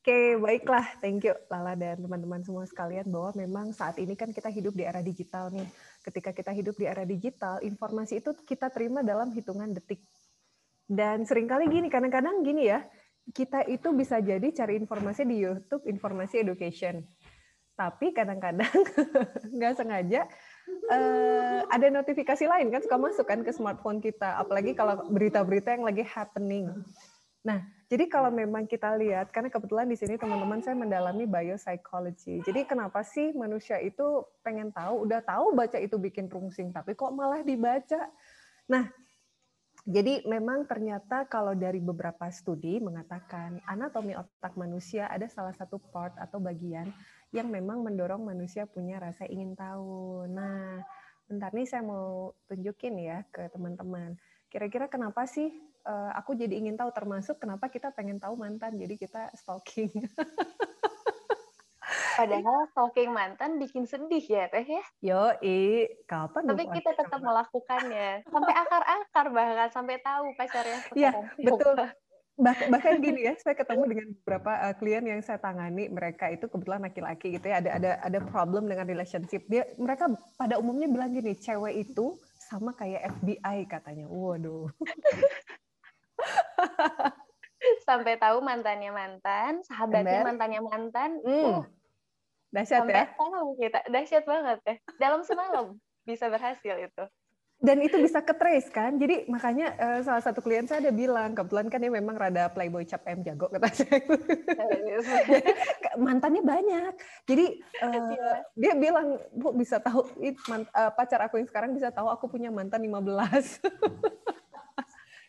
Oke, baiklah. Thank you Lala dan teman-teman semua sekalian bahwa memang saat ini kan kita hidup di era digital nih. Ketika kita hidup di era digital, informasi itu kita terima dalam hitungan detik. Dan sering kali gini, kadang-kadang gini ya, kita itu bisa jadi cari informasi di YouTube, informasi education. Tapi kadang-kadang nggak sengaja uh, ada notifikasi lain kan suka masuk kan ke smartphone kita, apalagi kalau berita-berita yang lagi happening. Nah, jadi kalau memang kita lihat, karena kebetulan di sini teman-teman saya mendalami biopsychology. Jadi kenapa sih manusia itu pengen tahu, udah tahu baca itu bikin rungsing, tapi kok malah dibaca? Nah, jadi memang ternyata kalau dari beberapa studi mengatakan anatomi otak manusia ada salah satu part atau bagian yang memang mendorong manusia punya rasa ingin tahu. Nah, bentar nih saya mau tunjukin ya ke teman-teman. Kira-kira kenapa sih uh, aku jadi ingin tahu termasuk kenapa kita pengen tahu mantan jadi kita stalking Padahal stalking mantan bikin sedih ya teh ya. Yo, i, kapan? Tapi kita tetap melakukannya sampai akar-akar bahkan sampai tahu pacarnya. Iya, betul. Bah, bahkan gini ya, saya ketemu dengan beberapa uh, klien yang saya tangani, mereka itu kebetulan laki-laki gitu ya, ada ada ada problem dengan relationship. Dia mereka pada umumnya bilang gini, cewek itu sama kayak FBI katanya. Waduh. sampai tahu mantannya mantan, sahabatnya Bener. mantannya mantan. Hmm. Uh, dahsyat sampai ya. tahu kita, dahsyat banget ya. Dalam semalam bisa berhasil itu. Dan itu bisa ke trace kan, jadi makanya uh, salah satu klien saya ada bilang, kebetulan kan dia memang rada playboy cap M jago kata saya. mantannya banyak, jadi uh, dia bilang, bu bisa tahu, uh, pacar aku yang sekarang bisa tahu aku punya mantan 15.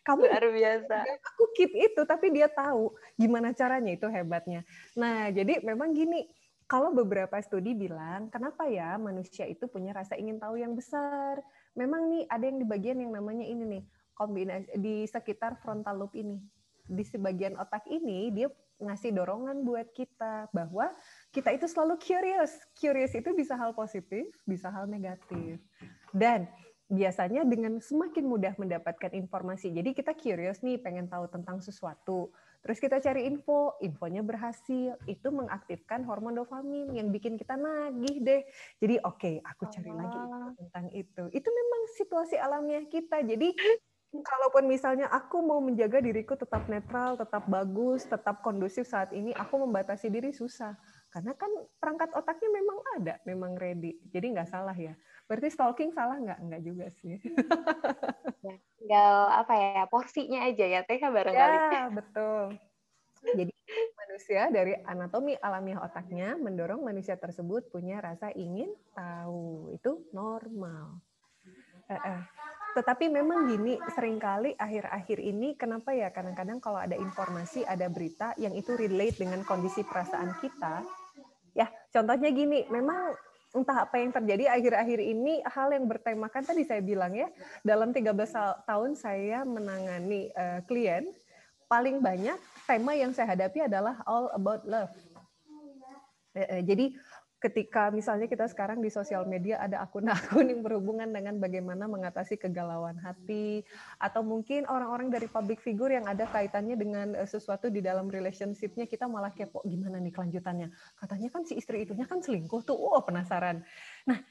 Kamu luar biasa. Aku keep itu, tapi dia tahu gimana caranya itu hebatnya. Nah, jadi memang gini, kalau beberapa studi bilang, kenapa ya manusia itu punya rasa ingin tahu yang besar? Memang nih ada yang di bagian yang namanya ini nih, kombinasi di sekitar frontal lobe ini. Di sebagian otak ini dia ngasih dorongan buat kita bahwa kita itu selalu curious. Curious itu bisa hal positif, bisa hal negatif. Dan biasanya dengan semakin mudah mendapatkan informasi. Jadi kita curious nih, pengen tahu tentang sesuatu. Terus kita cari info, infonya berhasil. Itu mengaktifkan hormon dopamin yang bikin kita nagih deh. Jadi oke, okay, aku cari lagi tentang itu. Itu memang situasi alamiah kita. Jadi kalaupun misalnya aku mau menjaga diriku tetap netral, tetap bagus, tetap kondusif saat ini, aku membatasi diri susah. Karena kan perangkat otaknya memang ada, memang ready. Jadi nggak salah ya. Berarti stalking salah nggak? Nggak juga sih. ya, tinggal apa ya, porsinya aja ya, Teh barangkali. Ya, betul. Jadi manusia dari anatomi alamiah otaknya mendorong manusia tersebut punya rasa ingin tahu. Itu normal. Eh, eh. Tetapi memang gini, sering kali akhir-akhir ini kenapa ya kadang-kadang kalau ada informasi, ada berita yang itu relate dengan kondisi perasaan kita, ya contohnya gini, memang entah apa yang terjadi akhir-akhir ini hal yang bertemakan tadi saya bilang ya dalam 13 tahun saya menangani uh, klien paling banyak tema yang saya hadapi adalah all about love. Jadi ketika misalnya kita sekarang di sosial media ada akun-akun yang berhubungan dengan bagaimana mengatasi kegalauan hati atau mungkin orang-orang dari public figure yang ada kaitannya dengan eh, sesuatu di dalam relationshipnya kita malah kepo gimana nih kelanjutannya katanya kan si istri itunya kan selingkuh tuh oh penasaran nah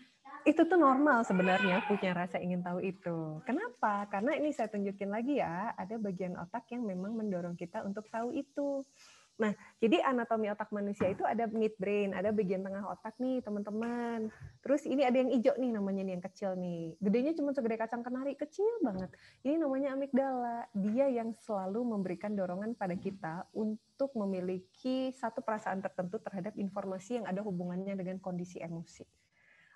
itu tuh normal sebenarnya punya rasa ingin tahu itu. Kenapa? Karena ini saya tunjukin lagi ya, ada bagian otak yang memang mendorong kita untuk tahu itu. Nah, jadi anatomi otak manusia itu ada midbrain, ada bagian tengah otak nih, teman-teman. Terus ini ada yang hijau nih namanya nih yang kecil nih. Gedenya cuma segede kacang kenari, kecil banget. Ini namanya amigdala. Dia yang selalu memberikan dorongan pada kita untuk memiliki satu perasaan tertentu terhadap informasi yang ada hubungannya dengan kondisi emosi.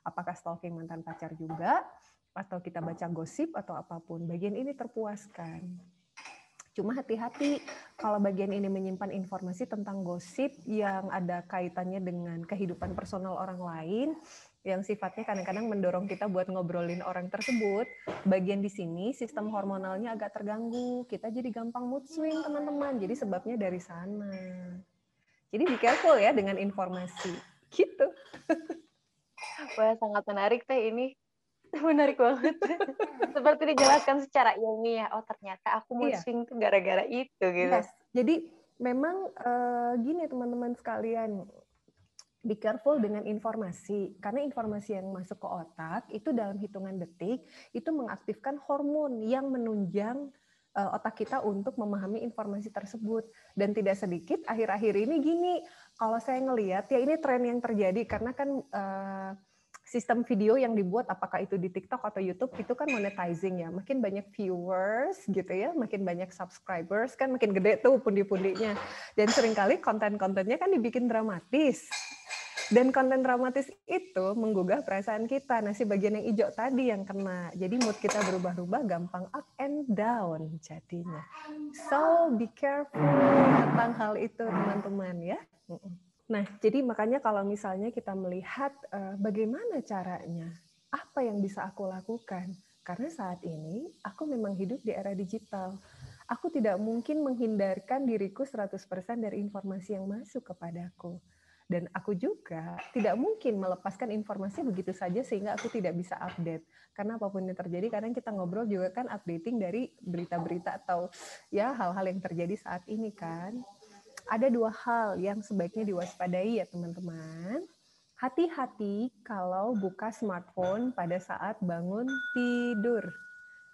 Apakah stalking mantan pacar juga, atau kita baca gosip atau apa pun, bagian ini terpuaskan. Cuma hati-hati kalau bagian ini menyimpan informasi tentang gosip yang ada kaitannya dengan kehidupan personal orang lain yang sifatnya kadang-kadang mendorong kita buat ngobrolin orang tersebut. Bagian di sini sistem hormonalnya agak terganggu. Kita jadi gampang mood swing, teman-teman. Jadi sebabnya dari sana. Jadi be careful ya dengan informasi. Gitu. Wah, sangat menarik teh ini. Menarik banget. Seperti dijelaskan secara ilmiah. Oh ternyata aku mau iya. swing tuh gara-gara itu gitu. Yes. Jadi memang uh, gini teman-teman sekalian, be careful dengan informasi karena informasi yang masuk ke otak itu dalam hitungan detik itu mengaktifkan hormon yang menunjang uh, otak kita untuk memahami informasi tersebut dan tidak sedikit akhir-akhir ini gini kalau saya ngelihat ya ini tren yang terjadi karena kan uh, sistem video yang dibuat apakah itu di TikTok atau YouTube itu kan monetizing ya makin banyak viewers gitu ya makin banyak subscribers kan makin gede tuh pundi-pundinya dan sering kali konten-kontennya kan dibikin dramatis dan konten dramatis itu menggugah perasaan kita. Nah, si bagian yang hijau tadi yang kena. Jadi mood kita berubah-ubah gampang up and down jadinya. So, be careful tentang hal itu, teman-teman ya. Nah, jadi makanya kalau misalnya kita melihat uh, bagaimana caranya, apa yang bisa aku lakukan? Karena saat ini aku memang hidup di era digital. Aku tidak mungkin menghindarkan diriku 100% dari informasi yang masuk kepadaku dan aku juga tidak mungkin melepaskan informasi begitu saja sehingga aku tidak bisa update. Karena apa pun yang terjadi, kadang kita ngobrol juga kan updating dari berita-berita atau ya hal-hal yang terjadi saat ini kan. Ada dua hal yang sebaiknya diwaspadai ya teman-teman. Hati-hati kalau buka smartphone pada saat bangun tidur.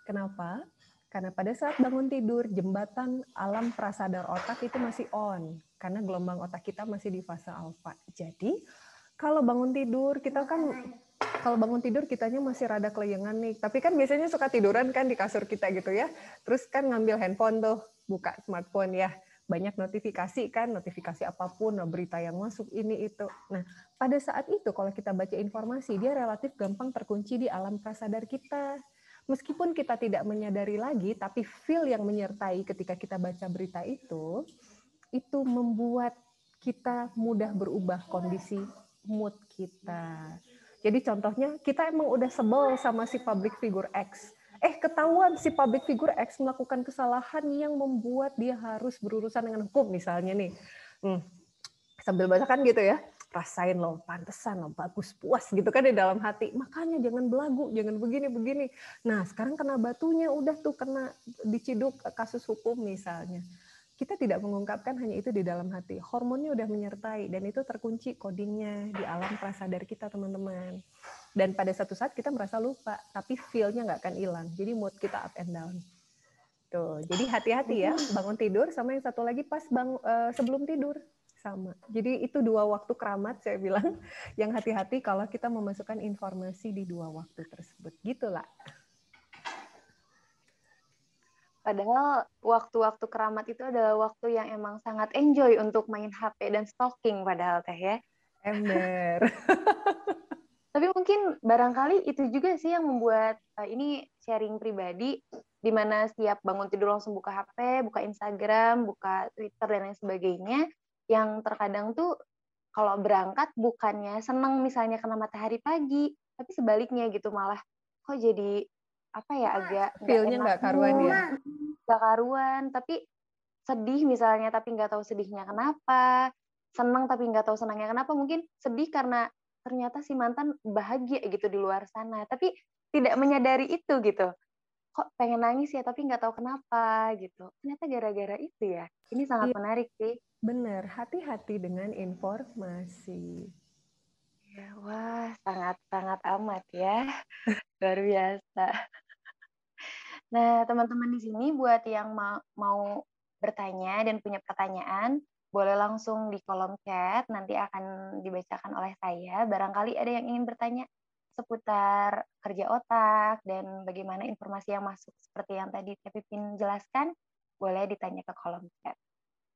Kenapa? Karena pada saat bangun tidur, jembatan alam prasadar otak itu masih on. Karena gelombang otak kita masih di fase alfa. Jadi, kalau bangun tidur, kita kan kalau bangun tidur kitanya masih rada kelayangan nih. Tapi kan biasanya suka tiduran kan di kasur kita gitu ya. Terus kan ngambil handphone tuh, buka smartphone ya. Banyak notifikasi kan, notifikasi apa pun, berita yang masuk ini itu. Nah, pada saat itu kalau kita baca informasi, dia relatif gampang terkunci di alam prasadar kita meskipun kita tidak menyadari lagi, tapi feel yang menyertai ketika kita baca berita itu, itu membuat kita mudah berubah kondisi mood kita. Jadi contohnya kita emang udah sebel sama si public figure X. Eh ketahuan si public figure X melakukan kesalahan yang membuat dia harus berurusan dengan hukum misalnya nih. Hmm. Sambil baca kan gitu ya rasain loh, pantesan loh, bagus, puas gitu kan di dalam hati. Makanya jangan belagu, jangan begini-begini. Nah sekarang kena batunya, udah tuh kena diciduk kasus hukum misalnya. Kita tidak mengungkapkan hanya itu di dalam hati. Hormonnya udah menyertai dan itu terkunci codingnya di alam prasadar kita teman-teman. Dan pada satu saat kita merasa lupa, tapi feel-nya nggak akan hilang. Jadi mood kita up and down. Tuh, jadi hati-hati ya bangun tidur sama yang satu lagi pas bang uh, sebelum tidur sama. Jadi itu dua waktu keramat saya bilang yang hati-hati kalau kita memasukkan informasi di dua waktu tersebut. Gitulah. Padahal waktu-waktu keramat itu adalah waktu yang emang sangat enjoy untuk main HP dan stalking padahal teh ya. Ember. Tapi mungkin barangkali itu juga sih yang membuat uh, ini sharing pribadi di mana setiap bangun tidur langsung buka HP, buka Instagram, buka Twitter dan lain sebagainya yang terkadang tuh kalau berangkat bukannya seneng misalnya kena matahari pagi, tapi sebaliknya gitu malah kok jadi apa ya agak feelnya nggak karuan ya? Nggak karuan tapi sedih misalnya tapi nggak tahu sedihnya kenapa senang tapi nggak tahu senangnya kenapa mungkin sedih karena ternyata si mantan bahagia gitu di luar sana tapi tidak menyadari itu gitu kok pengen nangis ya tapi nggak tahu kenapa gitu ternyata gara-gara itu ya ini sangat iya. menarik sih Benar, hati-hati dengan informasi. Ya, wah, sangat-sangat amat ya. Luar biasa. Nah, teman-teman di sini buat yang ma mau bertanya dan punya pertanyaan, boleh langsung di kolom chat, nanti akan dibacakan oleh saya. Barangkali ada yang ingin bertanya seputar kerja otak dan bagaimana informasi yang masuk seperti yang tadi Pipin jelaskan, boleh ditanya ke kolom chat.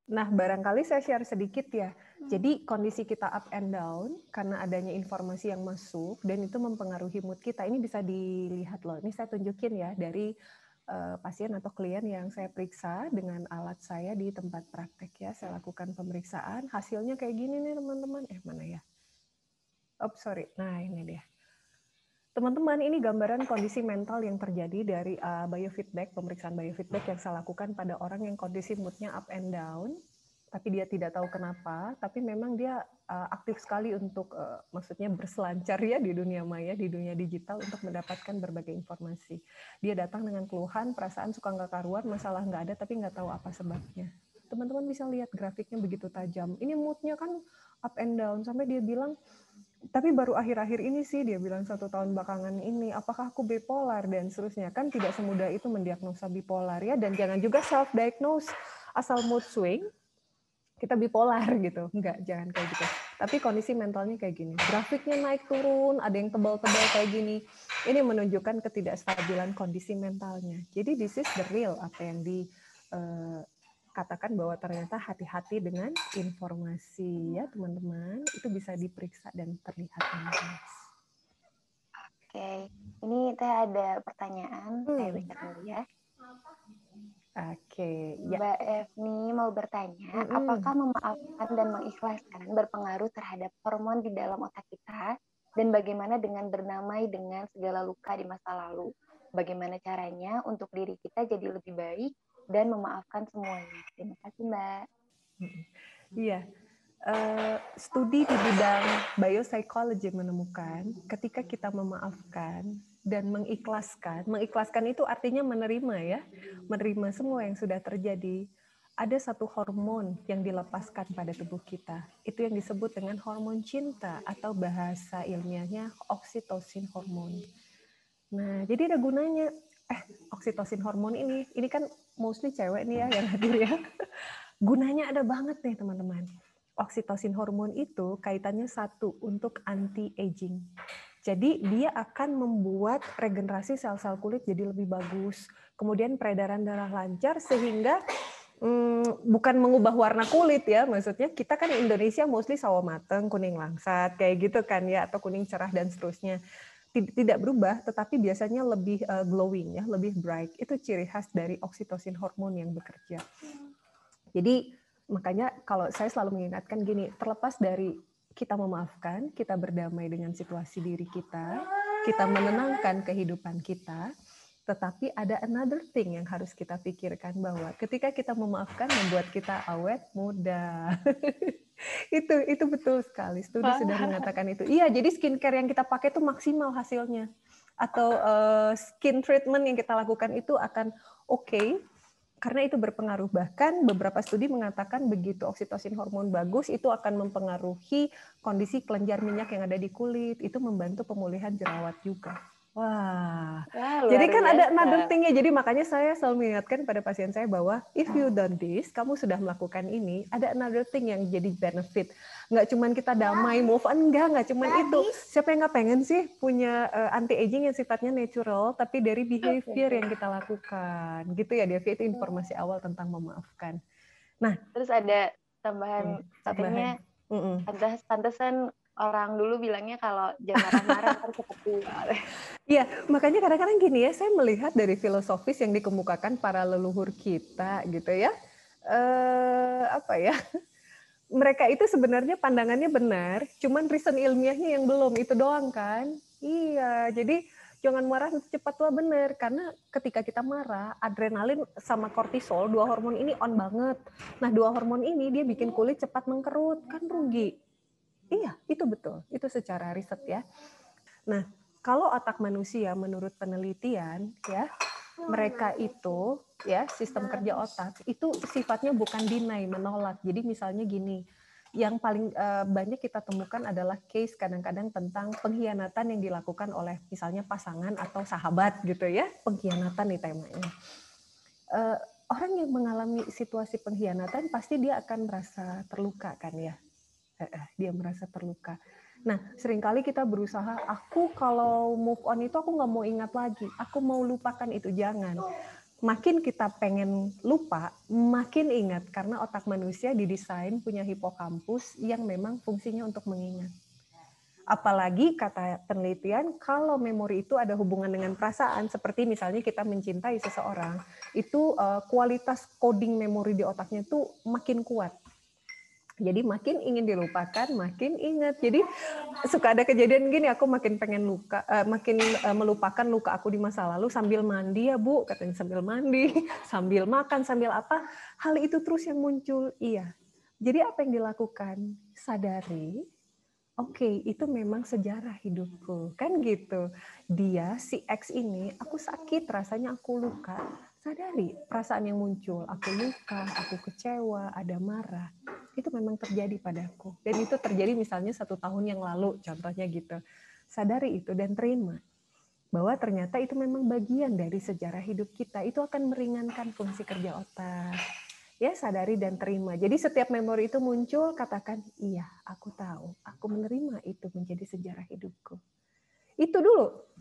Nah, barangkali saya share sedikit ya. Hmm. Jadi kondisi kita up and down karena adanya informasi yang masuk dan itu mempengaruhi mood kita. Ini bisa dilihat loh. Ini saya tunjukin ya dari uh, pasien atau klien yang saya periksa dengan alat saya di tempat praktek ya. Saya lakukan pemeriksaan, hasilnya kayak gini nih teman-teman. Eh, mana ya? Oh, sorry. Nah, ini dia. Teman-teman, ini gambaran kondisi mental yang terjadi dari uh, biofeedback, pemeriksaan biofeedback yang saya lakukan pada orang yang kondisi moodnya up and down, tapi dia tidak tahu kenapa, tapi memang dia uh, aktif sekali untuk, uh, maksudnya berselancar ya di dunia maya, di dunia digital untuk mendapatkan berbagai informasi. Dia datang dengan keluhan, perasaan suka nggak karuan, masalah nggak ada, tapi nggak tahu apa sebabnya. teman-teman bisa lihat grafiknya begitu tajam. Ini moodnya kan up and down sampai dia bilang tapi baru akhir-akhir ini sih dia bilang satu tahun belakangan ini apakah aku bipolar dan seterusnya kan tidak semudah itu mendiagnosa bipolar ya dan jangan juga self diagnose asal mood swing kita bipolar gitu. Enggak jangan kayak gitu. Tapi kondisi mentalnya kayak gini. Grafiknya naik turun ada yang tebal-tebal kayak gini. Ini menunjukkan ketidakstabilan kondisi mentalnya. Jadi this is the real apa yang di uh, katakan bahwa ternyata hati-hati dengan informasi ya teman-teman. Itu bisa diperiksa dan terlihat jelas. Oke, ini teh ada pertanyaan, hmm. saya baca dulu ya. Oke, ya. Mbak Evni mau bertanya, hmm. apakah memaafkan dan mengikhlaskan berpengaruh terhadap hormon di dalam otak kita dan bagaimana dengan bernamai dengan segala luka di masa lalu? Bagaimana caranya untuk diri kita jadi lebih baik dan memaafkan semuanya. Terima kasih Mbak. Iya. Uh, studi di bidang biopsychology menemukan ketika kita memaafkan dan mengikhlaskan, mengikhlaskan itu artinya menerima ya, menerima semua yang sudah terjadi. Ada satu hormon yang dilepaskan pada tubuh kita. Itu yang disebut dengan hormon cinta atau bahasa ilmiahnya oksitosin hormon. Nah, jadi ada gunanya eh oksitosin hormon ini, ini kan mostly cewek nih ya yang hadir ya. Gunanya ada banget nih teman-teman. Oksitosin hormon itu kaitannya satu untuk anti aging. Jadi dia akan membuat regenerasi sel-sel kulit jadi lebih bagus. Kemudian peredaran darah lancar sehingga hmm, bukan mengubah warna kulit ya, maksudnya kita kan Indonesia mostly sawo mateng, kuning langsat kayak gitu kan ya atau kuning cerah dan seterusnya tidak berubah, tetapi biasanya lebih uh, glowing ya, lebih bright. Itu ciri khas dari oksitosin hormon yang bekerja. Jadi makanya kalau saya selalu mengingatkan gini, terlepas dari kita memaafkan, kita berdamai dengan situasi diri kita, kita menenangkan kehidupan kita, tetapi ada another thing yang harus kita pikirkan bahwa ketika kita memaafkan membuat kita awet muda. itu itu betul sekali. Studi Wah. sudah mengatakan itu. Iya, jadi skincare yang kita pakai itu maksimal hasilnya. Atau uh, skin treatment yang kita lakukan itu akan oke okay, karena itu berpengaruh. Bahkan beberapa studi mengatakan begitu oksitosin hormon bagus itu akan mempengaruhi kondisi kelenjar minyak yang ada di kulit, itu membantu pemulihan jerawat juga. Wah, jadi kan biasa. ada another thing ya. Jadi makanya saya selalu mengingatkan pada pasien saya bahwa if you done this, kamu sudah melakukan ini, ada another thing yang jadi benefit. Nggak cuman kita damai, move on, enggak, nggak cuman itu. Siapa yang nggak pengen sih punya uh, eh, anti aging yang sifatnya natural, tapi dari behavior yang kita lakukan, gitu ya. Dia itu informasi awal tentang memaafkan. Nah, terus ada tambahan hmm, satunya, pantas pantasan orang dulu bilangnya kalau jangan marah-marah tua. Iya, makanya kadang-kadang gini ya, saya melihat dari filosofis yang dikemukakan para leluhur kita gitu ya. Eh, apa ya? Mereka itu sebenarnya pandangannya benar, cuman reason ilmiahnya yang belum itu doang kan. Iya, jadi jangan marah cepat tua benar karena ketika kita marah adrenalin sama kortisol dua hormon ini on banget nah dua hormon ini dia bikin kulit cepat mengkerut kan rugi Iya, itu betul. Itu secara riset ya. Nah, kalau otak manusia menurut penelitian ya, mereka itu ya sistem kerja otak itu sifatnya bukan deny menolak. Jadi misalnya gini, yang paling uh, banyak kita temukan adalah case kadang-kadang tentang pengkhianatan yang dilakukan oleh misalnya pasangan atau sahabat gitu ya, pengkhianatan nih temanya. Uh, orang yang mengalami situasi pengkhianatan pasti dia akan merasa terluka kan ya dia merasa terluka. Nah, sering kali kita berusaha, aku kalau move on itu aku nggak mau ingat lagi, aku mau lupakan itu, jangan. Makin kita pengen lupa, makin ingat, karena otak manusia didesain punya hipokampus yang memang fungsinya untuk mengingat. Apalagi kata penelitian, kalau memori itu ada hubungan dengan perasaan, seperti misalnya kita mencintai seseorang, itu eh, kualitas coding memori di otaknya itu makin kuat jadi makin ingin dilupakan, makin ingat. Jadi suka ada kejadian gini, aku makin pengen luka, uh, makin uh, melupakan luka aku di masa lalu sambil mandi ya bu, katanya sambil mandi, sambil makan, sambil apa. Hal itu terus yang muncul, iya. Jadi apa yang dilakukan? Sadari, oke okay, itu memang sejarah hidupku, kan gitu. Dia si X ini, aku sakit, rasanya aku luka, sadari perasaan yang muncul. Aku luka, aku kecewa, ada marah. Itu memang terjadi padaku. Dan itu terjadi misalnya satu tahun yang lalu, contohnya gitu. Sadari itu dan terima bahwa ternyata itu memang bagian dari sejarah hidup kita. Itu akan meringankan fungsi kerja otak. Ya, sadari dan terima. Jadi setiap memori itu muncul, katakan, iya, aku tahu. Aku menerima itu menjadi sejarah hidupku. Itu dulu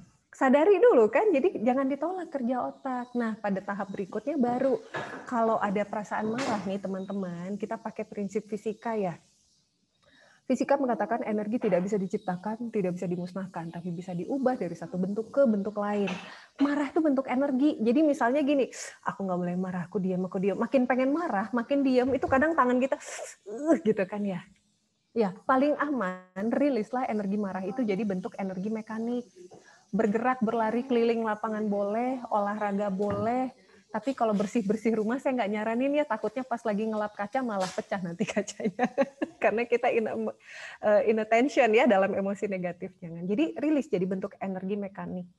sadari dulu kan, jadi jangan ditolak kerja otak. Nah, pada tahap berikutnya baru kalau ada perasaan marah nih teman-teman, kita pakai prinsip fisika ya. Fisika mengatakan energi tidak bisa diciptakan, tidak bisa dimusnahkan, tapi bisa diubah dari satu bentuk ke bentuk lain. Marah itu bentuk energi. Jadi misalnya gini, aku nggak boleh marah, aku diam, aku diam. Makin pengen marah, makin diam, itu kadang tangan kita gitu kan ya. Ya, paling aman rilislah energi marah itu jadi bentuk energi mekanik bergerak, berlari keliling lapangan boleh, olahraga boleh, tapi kalau bersih-bersih rumah saya nggak nyaranin ya takutnya pas lagi ngelap kaca malah pecah nanti kacanya. Karena kita in, uh, in attention ya dalam emosi negatif jangan jadi rilis jadi bentuk energi mekanik.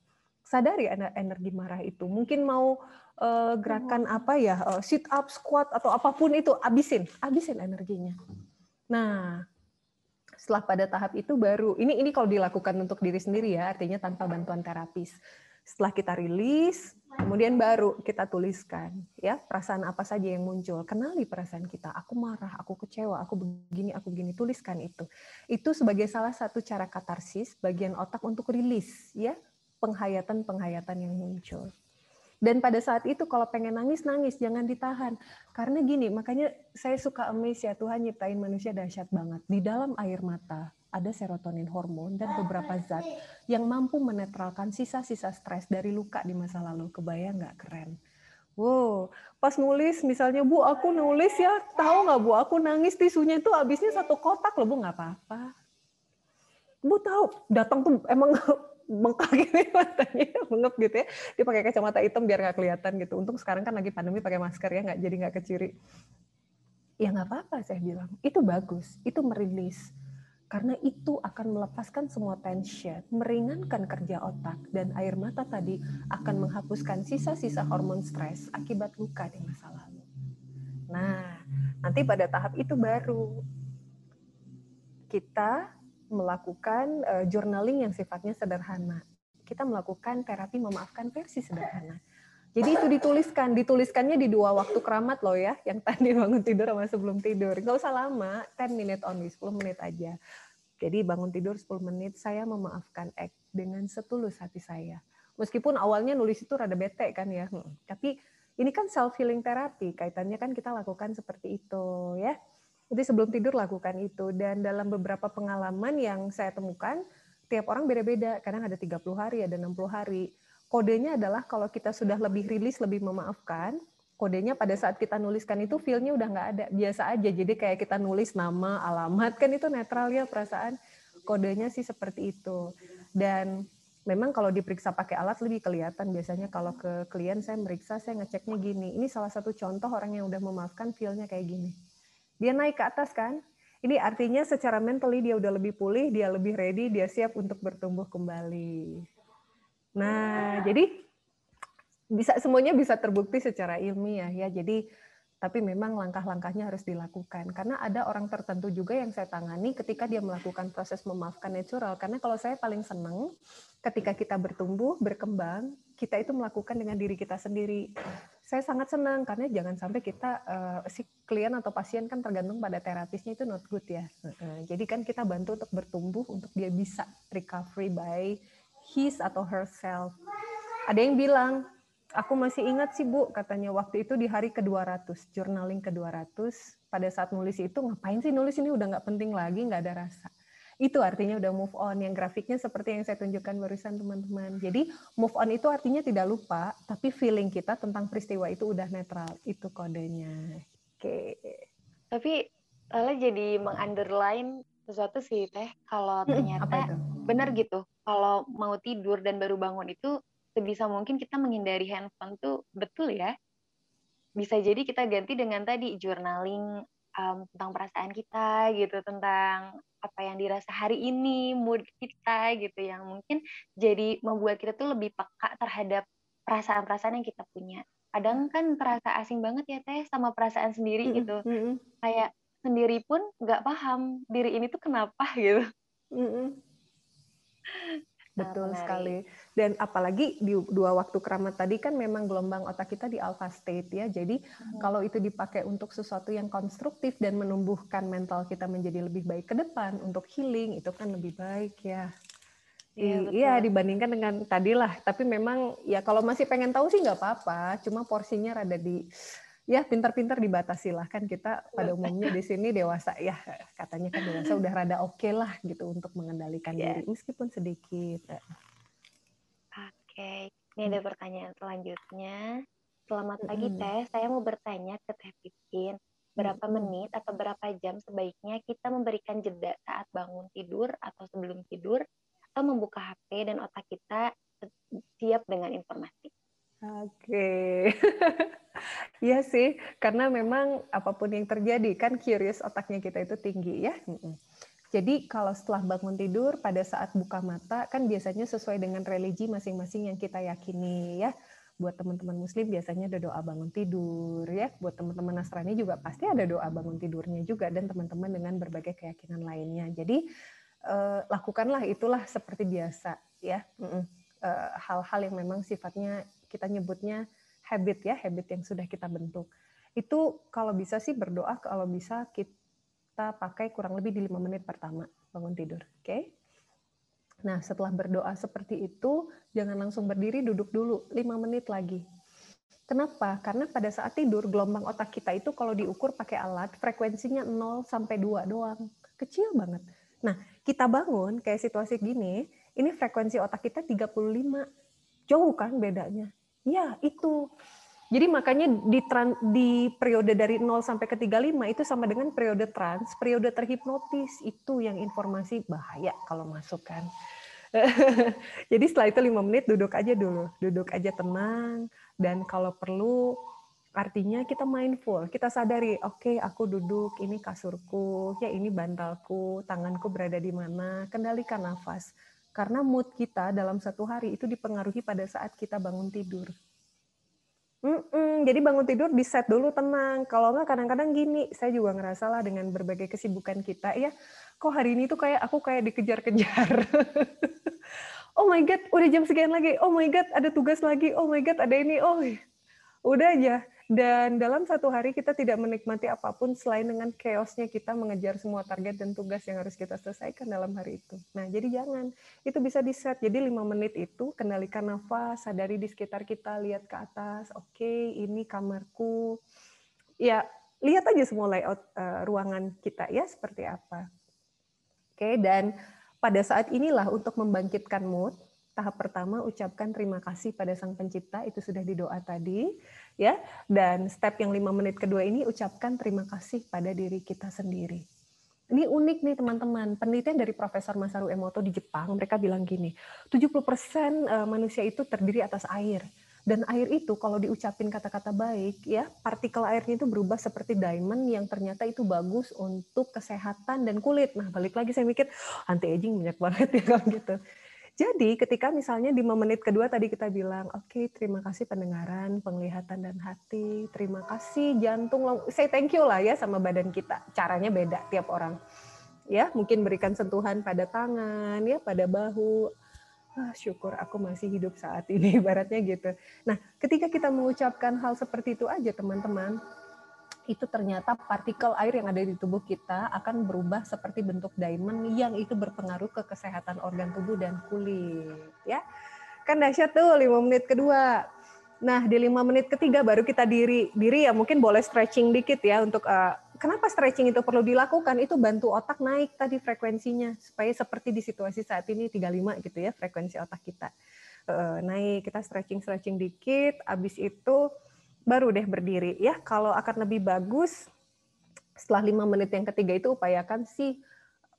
Sadari energi marah itu. Mungkin mau uh, gerakan apa ya uh, sit up squat atau apa pun itu abisin. Abisin energinya. Nah setelah pada tahap itu baru ini ini kalau dilakukan untuk diri sendiri ya, artinya tanpa bantuan terapis. Setelah kita rilis, kemudian baru kita tuliskan ya perasaan apa saja yang muncul. Kenali perasaan kita. Aku marah, aku kecewa, aku begini, aku begini. Tuliskan itu. Itu sebagai salah satu cara katarsis bagian otak untuk rilis ya penghayatan-penghayatan yang muncul. Dan pada saat itu kalau pengen nangis, nangis. Jangan ditahan. Karena gini, makanya saya suka amaze ya, Tuhan nyiptain manusia dahsyat banget. Di dalam air mata ada serotonin hormon dan beberapa zat yang mampu menetralkan sisa-sisa stres dari luka di masa lalu. Kebayang nggak keren? Wow, pas nulis misalnya Bu aku nulis ya, tahu nggak Bu aku nangis tisunya itu habisnya satu kotak loh Bu nggak apa-apa. Bu tahu datang tuh emang bengkak gitu ya matanya mengep gitu ya. Dia pakai kacamata hitam biar nggak kelihatan gitu. Untung sekarang kan lagi pandemi pakai masker ya nggak jadi nggak keciri. Ya nggak apa-apa saya bilang. Itu bagus itu merilis. Karena itu akan melepaskan semua tension, meringankan kerja otak, dan air mata tadi akan menghapuskan sisa-sisa hormon stres akibat luka di masa lalu. Nah, nanti pada tahap itu baru kita melakukan uh, journaling yang sifatnya sederhana. Kita melakukan terapi memaafkan versi sederhana. Jadi itu dituliskan, dituliskannya di dua waktu keramat loh ya, yang tadi bangun tidur sama sebelum tidur. Nggak usah lama, 10 menit only, 10 menit aja. Jadi bangun tidur 10 menit, saya memaafkan X dengan setulus hati saya. Meskipun awalnya nulis itu rada bete kan ya, hmm. tapi ini kan self healing terapi, kaitannya kan kita lakukan seperti itu ya. Jadi sebelum tidur lakukan itu dan dalam beberapa pengalaman yang saya temukan tiap orang beda-beda. Kadang ada 30 hari, ada 60 hari. Kodenya adalah kalau kita sudah lebih rilis, lebih memaafkan, kodenya pada saat kita nuliskan itu feel-nya udah nggak ada. Biasa aja. Jadi kayak kita nulis nama, alamat, kan itu netral ya perasaan. Kodenya sih seperti itu. Dan memang kalau diperiksa pakai alat lebih kelihatan. Biasanya kalau ke klien saya meriksa, saya ngeceknya gini. Ini salah satu contoh orang yang udah memaafkan feel-nya kayak gini dia naik ke atas kan? Ini artinya secara mentally dia udah lebih pulih, dia lebih ready, dia siap untuk bertumbuh kembali. Nah, jadi bisa semuanya bisa terbukti secara ilmiah ya. Jadi tapi memang langkah-langkahnya harus dilakukan. Karena ada orang tertentu juga yang saya tangani ketika dia melakukan proses memaafkan natural. Karena kalau saya paling senang ketika kita bertumbuh berkembang kita itu melakukan dengan diri kita sendiri. Saya sangat senang karena jangan sampai kita uh, si klien atau pasien kan tergantung pada terapisnya itu not good ya. Jadi kan kita bantu untuk bertumbuh untuk dia bisa recovery by his atau herself. Ada yang bilang Aku masih ingat sih Bu, katanya waktu itu di hari ke-200, journaling ke-200, pada saat nulis itu ngapain sih nulis ini udah nggak penting lagi, nggak ada rasa. Itu artinya udah move on. Yang grafiknya seperti yang saya tunjukkan barusan teman-teman. Jadi move on itu artinya tidak lupa, tapi feeling kita tentang peristiwa itu udah netral. Itu kodenya. Oke. Tapi Lala jadi mengunderline sesuatu sih Teh, kalau ternyata benar gitu. Kalau mau tidur dan baru bangun itu sebisa mungkin kita menghindari handphone tuh betul ya. Bisa jadi kita ganti dengan tadi journaling um, tentang perasaan kita gitu, tentang apa yang dirasa hari ini, mood kita gitu yang mungkin jadi membuat kita tuh lebih peka terhadap perasaan-perasaan yang kita punya. kadang kan terasa asing banget ya teh sama perasaan sendiri gitu mm-hmm. kayak sendiri pun nggak paham diri ini tuh kenapa gitu mm-hmm. betul menarik. sekali dan apalagi di dua waktu keramat tadi kan memang gelombang otak kita di alpha state ya jadi hmm. kalau itu dipakai untuk sesuatu yang konstruktif dan menumbuhkan mental kita menjadi lebih baik ke depan untuk healing itu kan lebih baik ya Iya, iya dibandingkan dengan tadi lah. Tapi memang ya kalau masih pengen tahu sih nggak apa-apa. Cuma porsinya rada di ya pintar-pintar dibatasi lah kan kita pada umumnya di sini dewasa ya katanya kan dewasa udah rada oke okay lah gitu untuk mengendalikan yeah. diri meskipun sedikit. Oke, okay. ini ada hmm. pertanyaan selanjutnya. Selamat pagi mm -hmm. Teh, saya mau bertanya ke Teh Pipin. Berapa menit atau berapa jam sebaiknya kita memberikan jeda saat bangun tidur atau sebelum tidur atau membuka HP dan otak kita siap dengan informasi. Oke, iya sih, karena memang apa pun yang terjadi kan curious otaknya kita itu tinggi ya. Jadi kalau setelah bangun tidur pada saat buka mata kan biasanya sesuai dengan religi masing-masing yang kita yakini ya. Buat teman-teman Muslim biasanya ada doa bangun tidur ya. Buat teman-teman Nasrani juga pasti ada doa bangun tidurnya juga dan teman-teman dengan berbagai keyakinan lainnya. Jadi uh, lakukanlah itulah seperti biasa ya hal-hal uh, yang memang sifatnya kita nyebutnya habit ya habit yang sudah kita bentuk itu kalau bisa sih berdoa kalau bisa kita pakai kurang lebih di lima menit pertama bangun tidur oke okay? nah setelah berdoa seperti itu jangan langsung berdiri duduk dulu lima menit lagi Kenapa? Karena pada saat tidur gelombang otak kita itu kalau diukur pakai alat frekuensinya 0 sampai 2 doang. Kecil banget. Nah, kita bangun kayak situasi gini, ini frekuensi otak kita 35. Jauh kan bedanya? Ya, itu. Jadi makanya di, di periode dari 0 sampai ke 35 itu sama dengan periode trans, periode terhipnotis. Itu yang informasi bahaya kalau masuk kan. Jadi setelah itu 5 menit duduk aja dulu. Duduk aja tenang. Dan kalau perlu Artinya kita mindful, kita sadari, oke okay, aku duduk, ini kasurku, ya ini bantalku, tanganku berada di mana, kendalikan nafas. Karena mood kita dalam satu hari itu dipengaruhi pada saat kita bangun tidur. Mm-mm, jadi bangun tidur di set dulu tenang. Kalau nggak kadang-kadang gini, saya juga ngerasa lah dengan berbagai kesibukan kita ya, kok hari ini tuh kayak aku kayak dikejar-kejar. oh my god, udah jam sekian lagi. Oh my god, ada tugas lagi. Oh my god, ada ini. Oh, udah aja dan dalam satu hari kita tidak menikmati apa pun selain dengan chaosnya kita mengejar semua target dan tugas yang harus kita selesaikan dalam hari itu. Nah, jadi jangan. Itu bisa di-set. Jadi lima menit itu kendalikan nafas, sadari di sekitar kita, lihat ke atas. Oke, okay, ini kamarku. Ya, lihat aja semua layout uh, ruangan kita ya seperti apa. Oke, okay, dan pada saat inilah untuk membangkitkan mood, tahap pertama ucapkan terima kasih pada sang pencipta itu sudah di doa tadi ya. Dan step yang lima menit kedua ini ucapkan terima kasih pada diri kita sendiri. Ini unik nih teman-teman. Penelitian dari Profesor Masaru Emoto di Jepang mereka bilang gini 70% eh, manusia itu terdiri atas air. Dan air itu kalau diucapin kata-kata baik ya partikel airnya itu berubah seperti diamond yang ternyata itu bagus untuk kesehatan dan kulit. Nah balik lagi saya mikir anti aging banyak banget ya kalau gitu jadi ketika misalnya di menit kedua tadi kita bilang, oke okay, terima kasih pendengaran, penglihatan dan hati, terima kasih jantung, say thank you lah ya sama badan kita. Caranya beda tiap orang. Ya, mungkin berikan sentuhan pada tangan, ya pada bahu. Ah, syukur aku masih hidup saat ini, ibaratnya gitu. Nah, ketika kita mengucapkan hal seperti itu aja teman-teman, itu ternyata partikel air yang ada di tubuh kita akan berubah seperti bentuk diamond yang itu berpengaruh ke kesehatan organ tubuh dan kulit ya. Kan dahsyat tuh lima menit kedua. Nah di lima menit ketiga baru kita diri diri ya mungkin boleh stretching dikit ya untuk uh, kenapa stretching itu perlu dilakukan? Itu bantu otak naik tadi frekuensinya supaya seperti di situasi saat ini 35 gitu ya frekuensi otak kita uh, naik. Kita stretching stretching dikit abis itu baru deh berdiri ya. Kalau akan lebih bagus setelah lima menit yang ketiga itu upayakan sih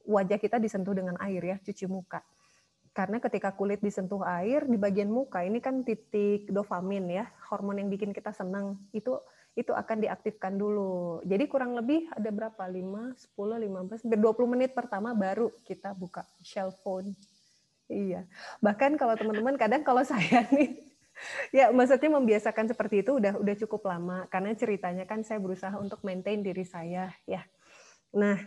wajah kita disentuh dengan air ya, cuci muka. Karena ketika kulit disentuh air di bagian muka ini kan titik dopamin ya, hormon yang bikin kita senang itu itu akan diaktifkan dulu. Jadi kurang lebih ada berapa? 5, 10, 15, 20 menit pertama baru kita buka shell phone. Iya. Bahkan kalau teman-teman kadang kalau saya nih ya maksudnya membiasakan seperti itu udah udah cukup lama. Karena ceritanya kan saya berusaha untuk maintain diri saya ya. Nah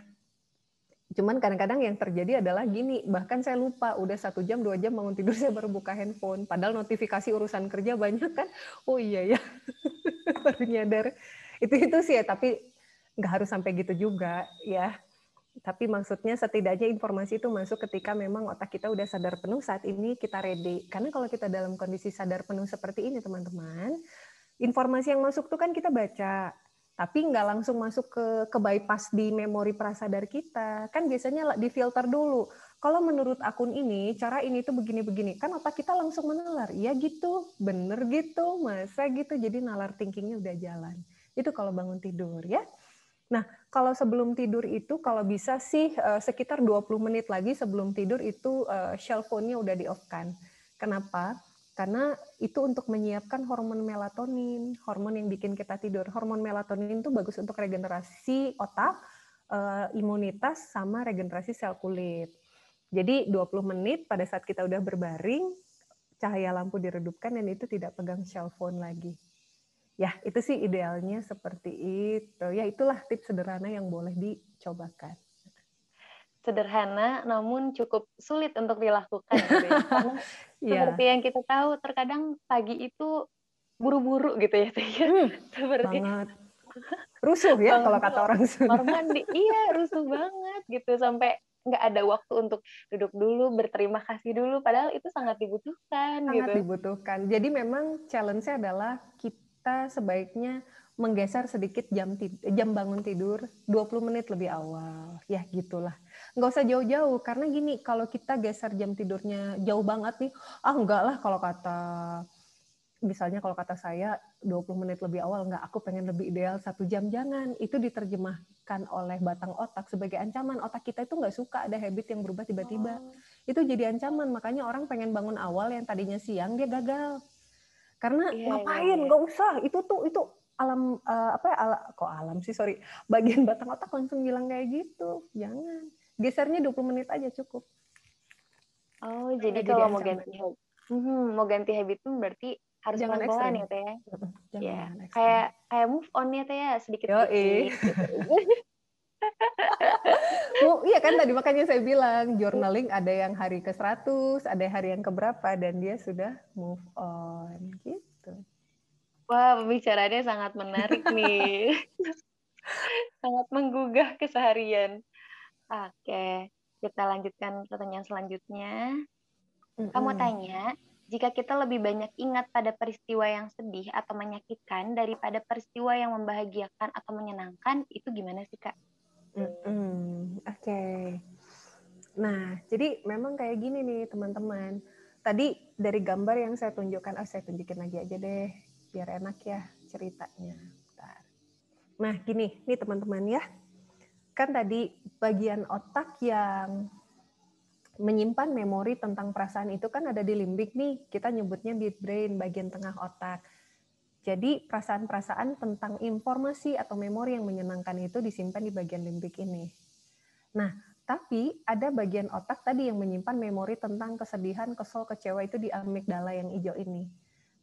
cuman kadang-kadang yang terjadi adalah gini. Bahkan saya lupa udah satu jam dua jam bangun tidur saya baru buka handphone. Padahal notifikasi urusan kerja banyak kan. Oh iya ya. Baru nyadar. Itu itu sih ya tapi nggak harus sampai gitu juga ya tapi maksudnya setidaknya informasi itu masuk ketika memang otak kita udah sadar penuh saat ini kita ready. Karena kalau kita dalam kondisi sadar penuh seperti ini teman-teman, informasi yang masuk tuh kan kita baca, tapi nggak langsung masuk ke ke bypass di memori prasadar kita. Kan biasanya difilter dulu. Kalau menurut akun ini, cara ini tuh begini-begini. Kan otak kita langsung menalar. Ya gitu, bener gitu, masa gitu. Jadi nalar thinkingnya udah jalan. Itu kalau bangun tidur ya. Nah, kalau sebelum tidur itu kalau bisa sih uh, sekitar 20 menit lagi sebelum tidur itu uh, shell phone-nya udah di-off-kan. Kenapa? Karena itu untuk menyiapkan hormon melatonin, hormon yang bikin kita tidur. Hormon melatonin itu bagus untuk regenerasi otak, uh, imunitas sama regenerasi sel kulit. Jadi 20 menit pada saat kita udah berbaring, cahaya lampu diredupkan dan itu tidak pegang shell phone lagi ya itu sih idealnya seperti itu ya itulah tips sederhana yang boleh dicobakan sederhana namun cukup sulit untuk dilakukan gitu ya. karena yeah. seperti yang kita tahu terkadang pagi itu buru-buru gitu ya. Hmm, seperti banget. rusuh ya kalau kata orang Sunda mandi iya rusuh banget gitu sampai nggak ada waktu untuk duduk dulu berterima kasih dulu padahal itu sangat dibutuhkan sangat gitu. dibutuhkan jadi memang challenge-nya adalah kita kita sebaiknya menggeser sedikit jam jam bangun tidur 20 menit lebih awal. Ya gitulah. Nggak usah jauh-jauh karena gini kalau kita geser jam tidurnya jauh banget nih, ah enggak lah kalau kata misalnya kalau kata saya 20 menit lebih awal enggak aku pengen lebih ideal satu jam jangan itu diterjemahkan oleh batang otak sebagai ancaman otak kita itu nggak suka ada habit yang berubah tiba-tiba oh. itu jadi ancaman makanya orang pengen bangun awal yang tadinya siang dia gagal karena yeah, iya, ngapain? yeah, yeah. nggak usah. Itu tuh itu alam uh, apa ya ala, kok alam sih? Sorry. Bagian batang otak langsung bilang kayak gitu. Jangan. Gesernya 20 menit aja cukup. Oh jadi kalau mau ganti habit hmm, mau ganti habit tuh berarti harus jangan pelan ya teh ya? Kayak kayak move on ya teh ya? Sedikit sedikit oh, iya kan tadi makanya saya bilang journaling ada yang hari ke 100, ada hari yang ke berapa dan dia sudah move on gitu. Wah, pembicaraannya sangat menarik nih. sangat menggugah keseharian. Oke, kita lanjutkan pertanyaan selanjutnya. Mm-hmm. Kamu tanya, jika kita lebih banyak ingat pada peristiwa yang sedih atau menyakitkan daripada peristiwa yang membahagiakan atau menyenangkan, itu gimana sih, Kak? Mm-hmm. Oke. Okay. Nah, jadi memang kayak gini nih teman-teman. Tadi dari gambar yang saya tunjukkan, oh saya tunjukin lagi aja deh, biar enak ya ceritanya. Bentar. Nah, gini, nih teman-teman ya. Kan tadi bagian otak yang menyimpan memori tentang perasaan itu kan ada di limbik nih. Kita nyebutnya midbrain, bagian tengah otak. Jadi perasaan-perasaan tentang informasi atau memori yang menyenangkan itu disimpan di bagian limbik ini. Nah, tapi ada bagian otak tadi yang menyimpan memori tentang kesedihan, kesel, kecewa itu di amigdala yang hijau ini.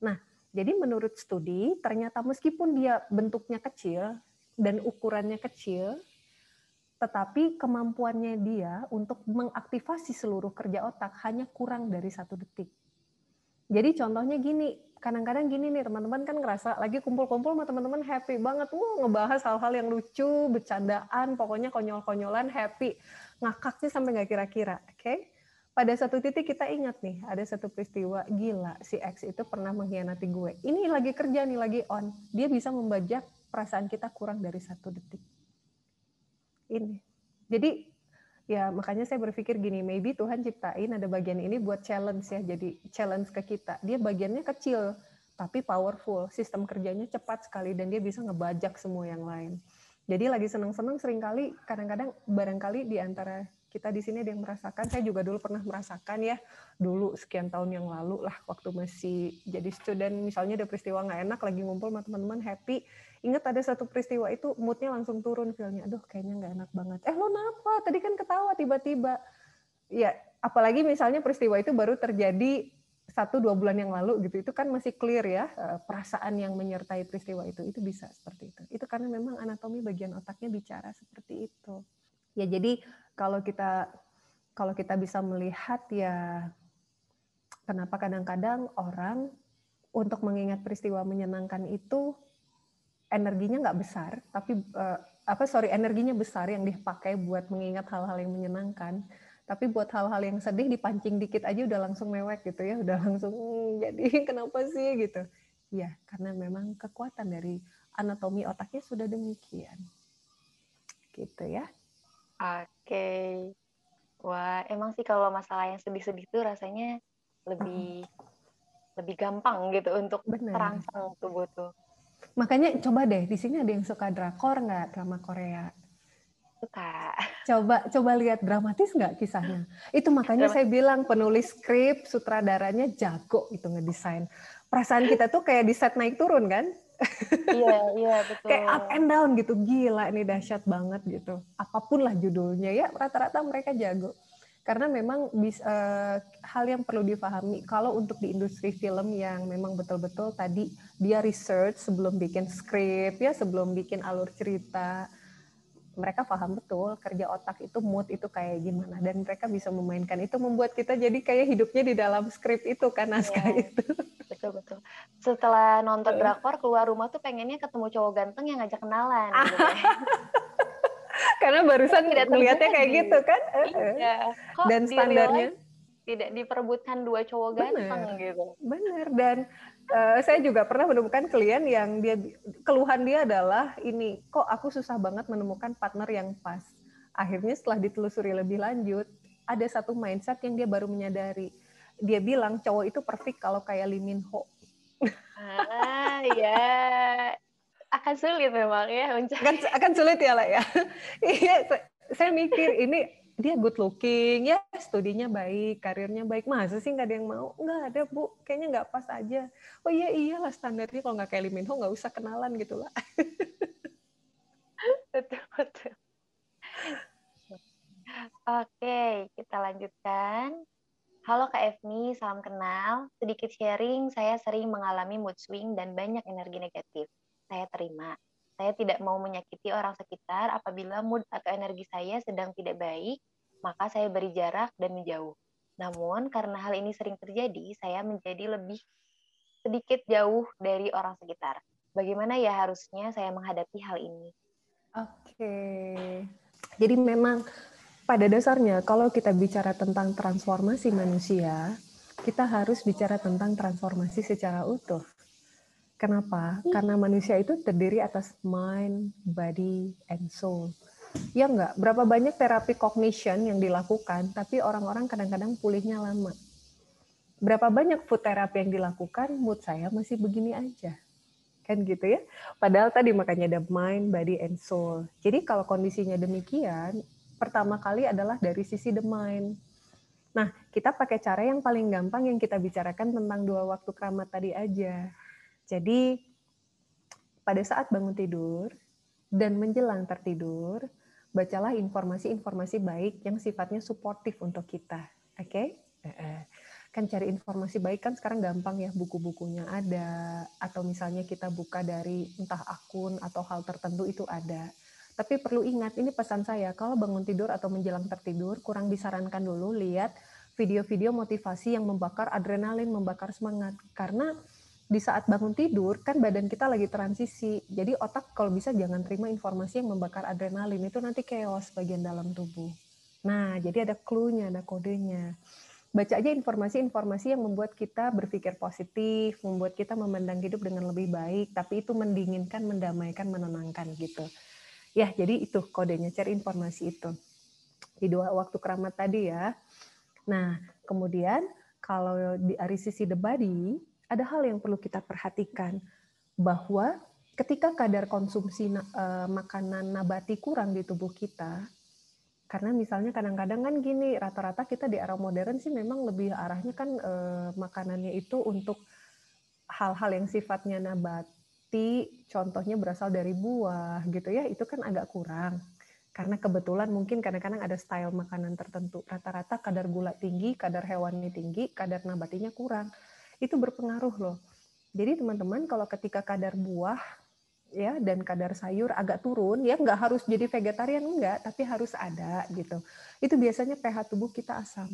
Nah, jadi menurut studi ternyata meskipun dia bentuknya kecil dan ukurannya kecil, tetapi kemampuannya dia untuk mengaktifasi seluruh kerja otak hanya kurang dari satu detik. Jadi contohnya gini, kadang-kadang gini nih teman-teman kan ngerasa lagi kumpul-kumpul sama teman-teman happy banget, wah ngebahas hal-hal yang lucu, bercandaan, pokoknya konyol-konyolan, happy, ngakaknya sampai nggak kira-kira, oke? Okay? Pada satu titik kita ingat nih, ada satu peristiwa gila si X itu pernah mengkhianati gue. Ini lagi kerja nih, lagi on. Dia bisa membajak perasaan kita kurang dari satu detik. Ini. Jadi ya makanya saya berpikir gini maybe Tuhan ciptain ada bagian ini buat challenge ya jadi challenge ke kita. Dia bagiannya kecil tapi powerful. Sistem kerjanya cepat sekali dan dia bisa ngebajak semua yang lain. Jadi lagi seneng-seneng sering kali kadang-kadang barangkali di antara kita di sini ada yang merasakan saya juga dulu pernah merasakan ya dulu sekian tahun yang lalu lah waktu masih jadi student misalnya ada peristiwa nggak enak lagi ngumpul sama teman-teman happy ingat ada satu peristiwa itu moodnya langsung turun feelnya aduh kayaknya nggak enak banget. Eh lo kenapa? Tadi kan ketawa tiba-tiba. Ya apalagi misalnya peristiwa itu baru terjadi satu dua bulan yang lalu gitu. Itu kan masih clear ya eh, perasaan yang menyertai peristiwa itu. Itu bisa seperti itu. Itu karena memang anatomi bagian otaknya bicara seperti itu. Ya jadi kalau kita kalau kita bisa melihat ya kenapa kadang-kadang orang untuk mengingat peristiwa menyenangkan itu energinya nggak besar tapi uh, apa sorry energinya besar yang dipakai buat mengingat hal-hal yang menyenangkan. Tapi buat hal-hal yang sedih dipancing dikit aja udah langsung mewek gitu ya udah langsung hmm, jadi kenapa sih? gitu. Ya karena memang kekuatan dari anatomi otaknya sudah demikian. Gitu ya. Oke. Wah emang sih kalau masalah yang sedih-sedih tuh rasanya lebih uh lebih gampang gitu untuk Bener. terangsang tubuh tuh makanya coba deh di sini ada yang suka drakor nggak drama Korea suka. Coba coba lihat dramatis nggak kisahnya? Itu makanya saya bilang penulis skrip, sutradaranya jago itu ngedesain. Perasaan kita tuh kayak di set naik turun kan? Iya, iya betul. kayak up and down gitu. Gila ini dahsyat banget gitu. Apa pun lah judulnya ya rata-rata mereka jago. Karena memang bis, uh, hal yang perlu difahami kalau untuk di industri film yang memang betul-betul tadi dia research sebelum bikin skrip ya, sebelum bikin alur cerita mereka paham betul kerja otak itu mood itu kayak gimana dan mereka bisa memainkan itu membuat kita jadi kayak hidupnya di dalam skrip itu kan naskah yeah. itu betul betul setelah nonton drakor keluar rumah tuh pengennya ketemu cowok ganteng yang ngajak kenalan gitu ya. Karena barusan tidak melihatnya kayak gitu kan iya. dan standarnya tidak diperebutkan dua cowok ganteng gitu benar dan uh, saya juga pernah menemukan klien yang dia keluhan dia adalah ini kok aku susah banget menemukan partner yang pas. Akhirnya setelah ditelusuri lebih lanjut, ada satu mindset yang dia baru menyadari. Dia bilang cowok itu perfect kalau kayak Lee Min Ho. Ah ya, akan sulit memang ya Akan, akan sulit ya lah ya. Iya, saya mikir ini dia good looking ya studinya baik karirnya baik. Masa sih nggak ada yang mau? Nggak ada bu. Kayaknya nggak pas aja. Oh iya iyalah standarnya kalau nggak kayak Lee Min Ho nggak usah kenalan gitu lah betul betul. Oke kita lanjutkan. Halo Kak Evni, salam kenal. Sedikit sharing, saya sering mengalami mood swing dan banyak energi negatif. Saya terima. Saya tidak mau menyakiti orang sekitar apabila mood atau energi saya sedang tidak baik, maka saya beri jarak dan menjauh. Namun, karena hal ini sering terjadi, saya menjadi lebih sedikit jauh dari orang sekitar. Bagaimana ya harusnya saya menghadapi hal ini? Oke. Jadi memang pada dasarnya kalau kita bicara tentang transformasi manusia, kita harus bicara tentang transformasi secara utuh. Kenapa? Hmm. Karena manusia itu terdiri atas mind, body, and soul. Ya enggak, berapa banyak terapi cognition yang dilakukan, tapi orang-orang kadang-kadang pulihnya lama. Berapa banyak food terapi yang dilakukan, mood saya masih begini aja. Kan gitu ya. Padahal tadi makanya ada mind, body, and soul. Jadi kalau kondisinya demikian, pertama kali adalah dari sisi the mind. Nah, kita pakai cara yang paling gampang yang kita bicarakan tentang dua waktu keramat tadi aja jadi pada saat bangun tidur dan menjelang tertidur, bacalah informasi-informasi baik yang sifatnya suportif untuk kita. Oke? Okay? Kan cari informasi baik kan sekarang gampang ya, buku-bukunya ada, atau misalnya kita buka dari entah akun atau hal tertentu itu ada. Tapi perlu ingat, ini pesan saya, kalau bangun tidur atau menjelang tertidur, kurang disarankan dulu lihat video-video motivasi yang membakar adrenalin, membakar semangat. Karena di saat bangun tidur kan badan kita lagi transisi. Jadi otak kalau bisa jangan terima informasi yang membakar adrenalin itu nanti chaos bagian dalam tubuh. Nah, jadi ada clue-nya, ada kodenya. Baca aja informasi-informasi yang membuat kita berpikir positif, membuat kita memandang hidup dengan lebih baik, tapi itu mendinginkan, mendamaikan, menenangkan gitu. Ya, jadi itu kodenya, cari informasi itu. Di dua waktu keramat tadi ya. Nah, kemudian kalau di dari sisi the body, ada hal yang perlu kita perhatikan bahwa ketika kadar konsumsi uh, makanan nabati kurang di tubuh kita, karena misalnya kadang-kadang kan gini, rata-rata kita di era modern sih memang lebih arahnya kan uh, makanannya itu untuk hal-hal yang sifatnya nabati, contohnya berasal dari buah gitu ya, itu kan agak kurang. Karena kebetulan mungkin kadang-kadang ada style makanan tertentu. Rata-rata kadar gula tinggi, kadar hewani tinggi, kadar nabatinya kurang itu berpengaruh loh. Jadi teman-teman kalau ketika kadar buah ya dan kadar sayur agak turun ya nggak harus jadi vegetarian enggak tapi harus ada gitu. Itu biasanya pH tubuh kita asam.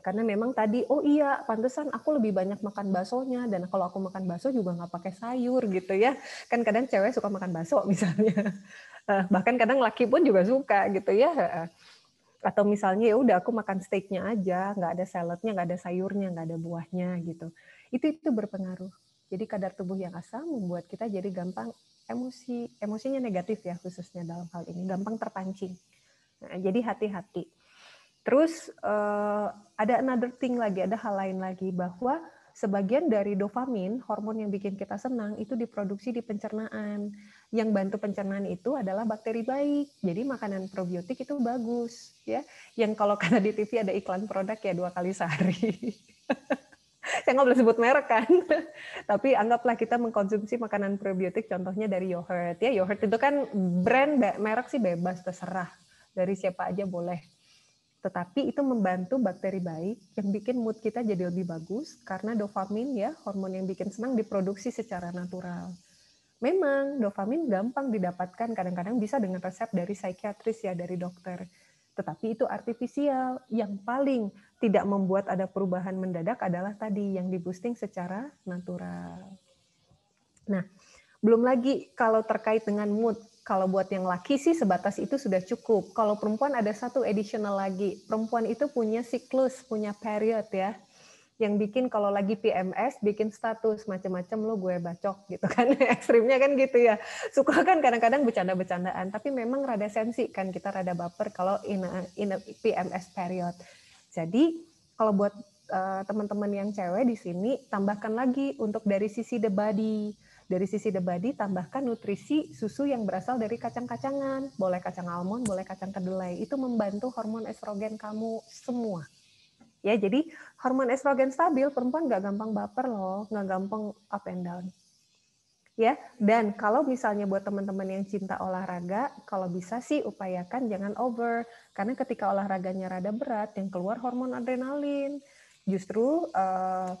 Karena memang tadi oh iya pantesan aku lebih banyak makan baksonya dan kalau aku makan bakso juga nggak pakai sayur gitu ya. Kan kadang cewek suka makan bakso misalnya. Eh, bahkan kadang laki pun juga suka gitu ya atau misalnya ya udah aku makan steaknya aja nggak ada saladnya nggak ada sayurnya nggak ada buahnya gitu. Itu itu berpengaruh. Jadi kadar tubuh yang asam membuat kita jadi gampang emosi. Emosinya negatif ya khususnya dalam hal ini. Gampang terpancing. Nah, jadi hati-hati. Terus uh, ada another thing lagi, ada hal lain lagi bahwa sebagian dari dopamin, hormon yang bikin kita senang itu diproduksi di pencernaan. Yang bantu pencernaan itu adalah bakteri baik. Jadi makanan probiotik itu bagus, ya. Yang kalau karena di TV ada iklan produk ya dua kali sehari. Saya nggak boleh sebut merek kan. Tapi anggaplah kita mengkonsumsi makanan probiotik contohnya dari yogurt ya. Yogurt itu kan brand merek sih bebas terserah. Dari siapa aja boleh tetapi itu membantu bakteri baik yang bikin mood kita jadi lebih bagus karena dopamin ya, hormon yang bikin senang diproduksi secara natural. Memang dopamin gampang didapatkan, kadang-kadang bisa dengan resep dari psikiatris ya, dari dokter. Tetapi itu artifisial. Yang paling tidak membuat ada perubahan mendadak adalah tadi yang diboosting secara natural. Nah, belum lagi kalau terkait dengan mood, kalau buat yang laki sih sebatas itu sudah cukup. Kalau perempuan ada satu additional lagi. Perempuan itu punya siklus, punya period ya. Yang bikin kalau lagi PMS bikin status macam-macam lo gue bacok gitu kan. Ekstrimnya kan gitu ya. Suka kan kadang-kadang bercanda-bercandaan, tapi memang rada sensi kan kita rada baper kalau in a, in a PMS period. Jadi kalau buat uh, teman-teman yang cewek di sini tambahkan lagi untuk dari sisi the body dari sisi the body, tambahkan nutrisi susu yang berasal dari kacang-kacangan. Boleh kacang almond, boleh kacang kedelai. Itu membantu hormon estrogen kamu semua. Ya, jadi hormon estrogen stabil, perempuan nggak gampang baper loh, nggak gampang up and down. Ya, dan kalau misalnya buat teman-teman yang cinta olahraga, kalau bisa sih upayakan jangan over, karena ketika olahraganya rada berat, yang keluar hormon adrenalin. Justru uh,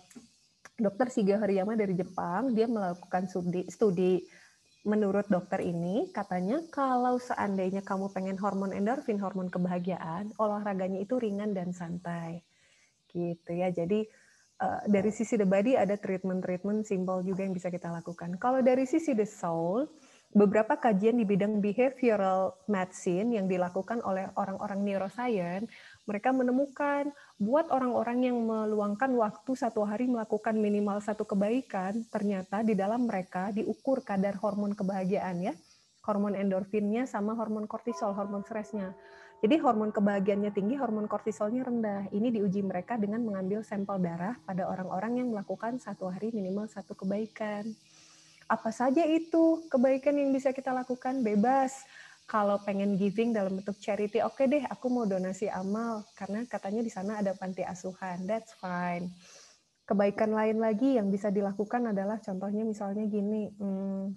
dokter Siga Hariyama dari Jepang, dia melakukan studi, studi menurut dokter ini katanya kalau seandainya kamu pengen hormon endorfin, hormon kebahagiaan, olahraganya itu ringan dan santai. Gitu ya. Jadi uh, dari sisi the body ada treatment-treatment simpel juga yang bisa kita lakukan. Kalau dari sisi the soul, beberapa kajian di bidang behavioral medicine yang dilakukan oleh orang-orang neuroscience mereka menemukan buat orang-orang yang meluangkan waktu satu hari melakukan minimal satu kebaikan, ternyata di dalam mereka diukur kadar hormon kebahagiaan ya, hormon endorfinnya sama hormon kortisol, hormon stresnya. Jadi hormon kebahagiaannya tinggi, hormon kortisolnya rendah. Ini diuji mereka dengan mengambil sampel darah pada orang-orang yang melakukan satu hari minimal satu kebaikan. Apa saja itu kebaikan yang bisa kita lakukan? Bebas kalau pengen giving dalam bentuk charity, oke okay deh, aku mau donasi amal karena katanya di sana ada panti asuhan. That's fine. Kebaikan lain lagi yang bisa dilakukan adalah contohnya misalnya gini, hmm,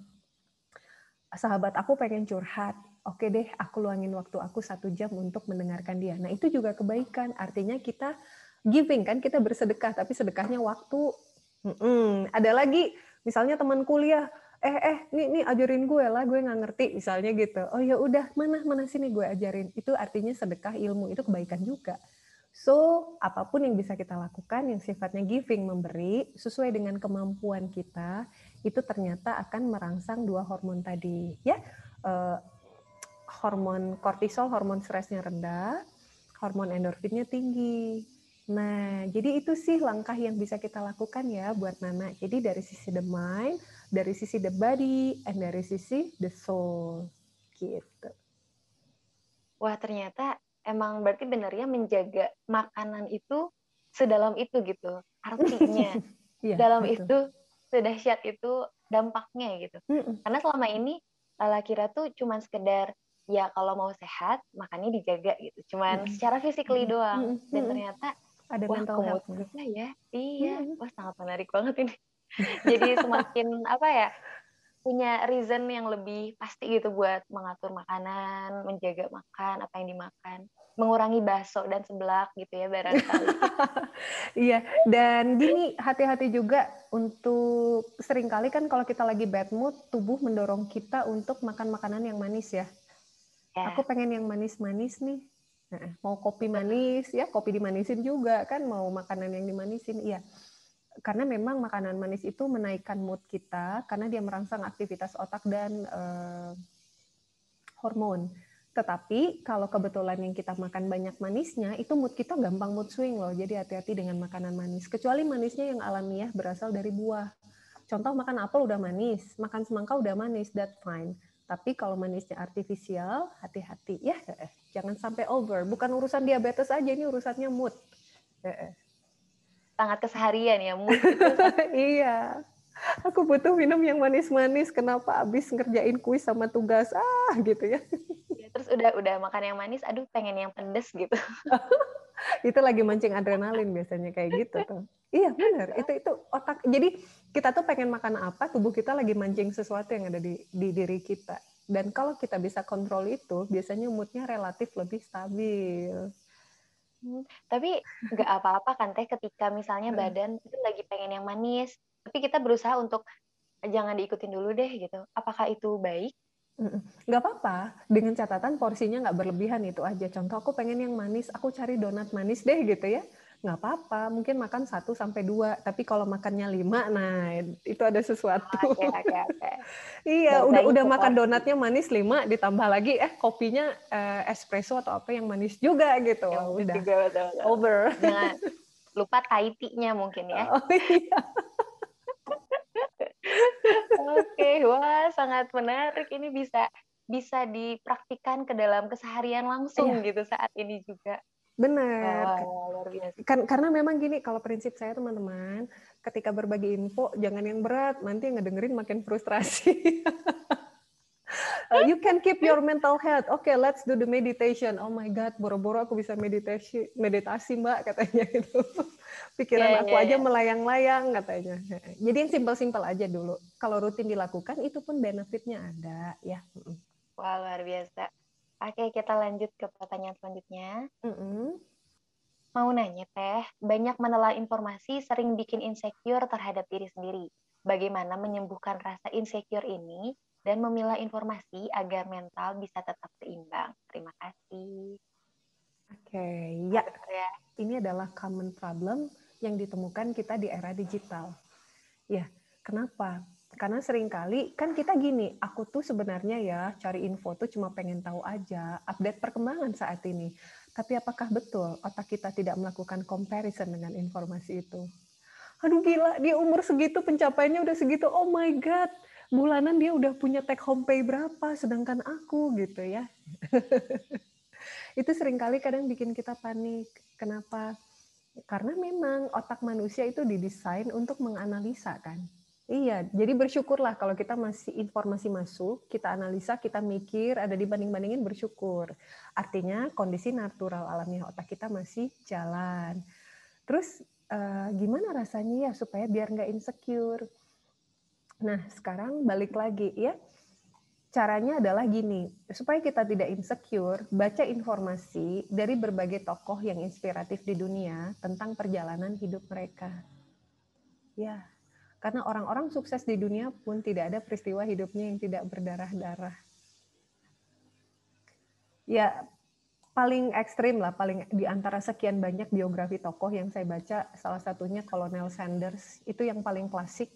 sahabat aku pengen curhat, oke deh, aku luangin waktu aku satu jam untuk mendengarkan dia. Nah itu juga kebaikan, artinya kita giving kan, kita bersedekah, tapi sedekahnya waktu. Hmm, ada lagi, misalnya teman kuliah, eh eh nih nih ajarin gue lah gue nggak ngerti misalnya gitu. Oh ya udah mana mana sini gue ajarin. Itu artinya sedekah ilmu itu kebaikan juga. So apa pun yang bisa kita lakukan yang sifatnya giving memberi sesuai dengan kemampuan kita itu ternyata akan merangsang dua hormon tadi ya. Eh, hormon kortisol hormon stresnya rendah hormon endorfinnya tinggi Nah, jadi itu sih langkah yang bisa kita lakukan ya buat Nana. Jadi dari sisi the mind, dari sisi the body, and dari sisi the soul. Gitu. Wah, ternyata emang berarti benar ya menjaga makanan itu sedalam itu gitu. Artinya, yeah, dalam betul. itu sedahsyat itu dampaknya gitu. Mm -mm. Karena selama ini Lala kira tuh cuman sekedar ya kalau mau sehat makannya dijaga gitu. Cuman mm. secara physically doang. Mm. Dan ternyata ada Wah, mental health juga ya iya hmm. wah sangat menarik banget ini jadi semakin apa ya punya reason yang lebih pasti gitu buat mengatur makanan menjaga makan apa yang dimakan mengurangi bakso dan seblak gitu ya barangkali. iya, dan gini hati-hati juga untuk sering kali kan kalau kita lagi bad mood, tubuh mendorong kita untuk makan makanan yang manis ya. Ya. Aku pengen yang manis-manis nih. Nah, mau kopi manis ya, kopi dimanisin juga kan, mau makanan yang dimanisin, iya. Karena memang makanan manis itu menaikkan mood kita karena dia merangsang aktivitas otak dan uh, hormon. Tetapi kalau kebetulan yang kita makan banyak manisnya, itu mood kita gampang mood swing loh. Jadi hati-hati dengan makanan manis. Kecuali manisnya yang alamiah berasal dari buah. Contoh makan apel udah manis, makan semangka udah manis, that fine. Tapi kalau manisnya artifisial, hati-hati. Ya, jangan sampai over. Bukan urusan diabetes aja, ini urusannya mood. Sangat keseharian ya mood. iya. Aku butuh minum yang manis-manis. Kenapa abis ngerjain kuis sama tugas? Ah gitu ya. Terus udah udah makan yang manis aduh pengen yang pedes gitu. Itu lagi mancing adrenalin biasanya kayak gitu tuh. Iya benar itu itu otak. Jadi kita tuh pengen makan apa tubuh kita lagi mancing sesuatu yang ada di di diri kita. Dan kalau kita bisa kontrol itu biasanya moodnya relatif lebih stabil. Hmm, tapi nggak apa-apa kan teh ketika misalnya badan itu lagi pengen yang manis tapi kita berusaha untuk jangan diikutin dulu deh gitu. Apakah itu baik? Nggak apa-apa, dengan catatan porsinya nggak berlebihan itu aja. Contoh aku pengen yang manis, aku cari donat manis deh gitu ya. Nggak apa-apa, mungkin makan satu sampai dua. Tapi kalau makannya lima, nah itu ada sesuatu. Okay, okay, okay. iya, udah udah makan donatnya manis lima, ditambah lagi eh kopinya eh, espresso atau apa yang manis juga gitu. Ya, udah juga, betul, betul. over. Jangan lupa Thai-nya mungkin ya. Oh, iya. Oke, wah sangat menarik. Ini bisa bisa dipraktikkan ke dalam keseharian langsung iya. gitu saat ini juga. Benar. Wow, biasa. Kan, karena memang gini, kalau prinsip saya teman-teman, ketika berbagi info jangan yang berat, nanti yang ngedengerin makin frustrasi. uh, you can keep your mental health. Oke, okay, let's do the meditation. Oh my God, boro-boro aku bisa meditasi, meditasi mbak katanya gitu pikiran yeah, aku yeah, aja yeah. melayang-layang katanya. Jadi yang simpel-simpel aja dulu. Kalau rutin dilakukan itu pun benefitnya ada ya. Wah luar biasa. Oke kita lanjut ke pertanyaan selanjutnya. Mm -hmm. Mau nanya teh, banyak menelan informasi sering bikin insecure terhadap diri sendiri. Bagaimana menyembuhkan rasa insecure ini dan memilah informasi agar mental bisa tetap seimbang. Terima kasih. Oke, okay. ya. ya. Ini adalah common problem yang ditemukan kita di era digital. Ya, kenapa? Karena sering kali kan kita gini, aku tuh sebenarnya ya cari info tuh cuma pengen tahu aja, update perkembangan saat ini. Tapi apakah betul otak kita tidak melakukan comparison dengan informasi itu? Aduh gila, dia umur segitu pencapaiannya udah segitu, oh my god, bulanan dia udah punya take home pay berapa, sedangkan aku gitu ya. itu sering kali kadang bikin kita panik. Kenapa? Karena memang otak manusia itu didesain untuk menganalisa kan. Iya, jadi bersyukurlah kalau kita masih informasi masuk, kita analisa, kita mikir, ada dibanding-bandingin bersyukur. Artinya kondisi natural alamiah otak kita masih jalan. Terus uh, gimana rasanya ya supaya biar nggak insecure? Nah sekarang balik lagi ya, caranya adalah gini, supaya kita tidak insecure, baca informasi dari berbagai tokoh yang inspiratif di dunia tentang perjalanan hidup mereka. Ya, karena orang-orang sukses di dunia pun tidak ada peristiwa hidupnya yang tidak berdarah-darah. Ya, paling ekstrim lah, paling di antara sekian banyak biografi tokoh yang saya baca, salah satunya Kolonel Sanders, itu yang paling klasik,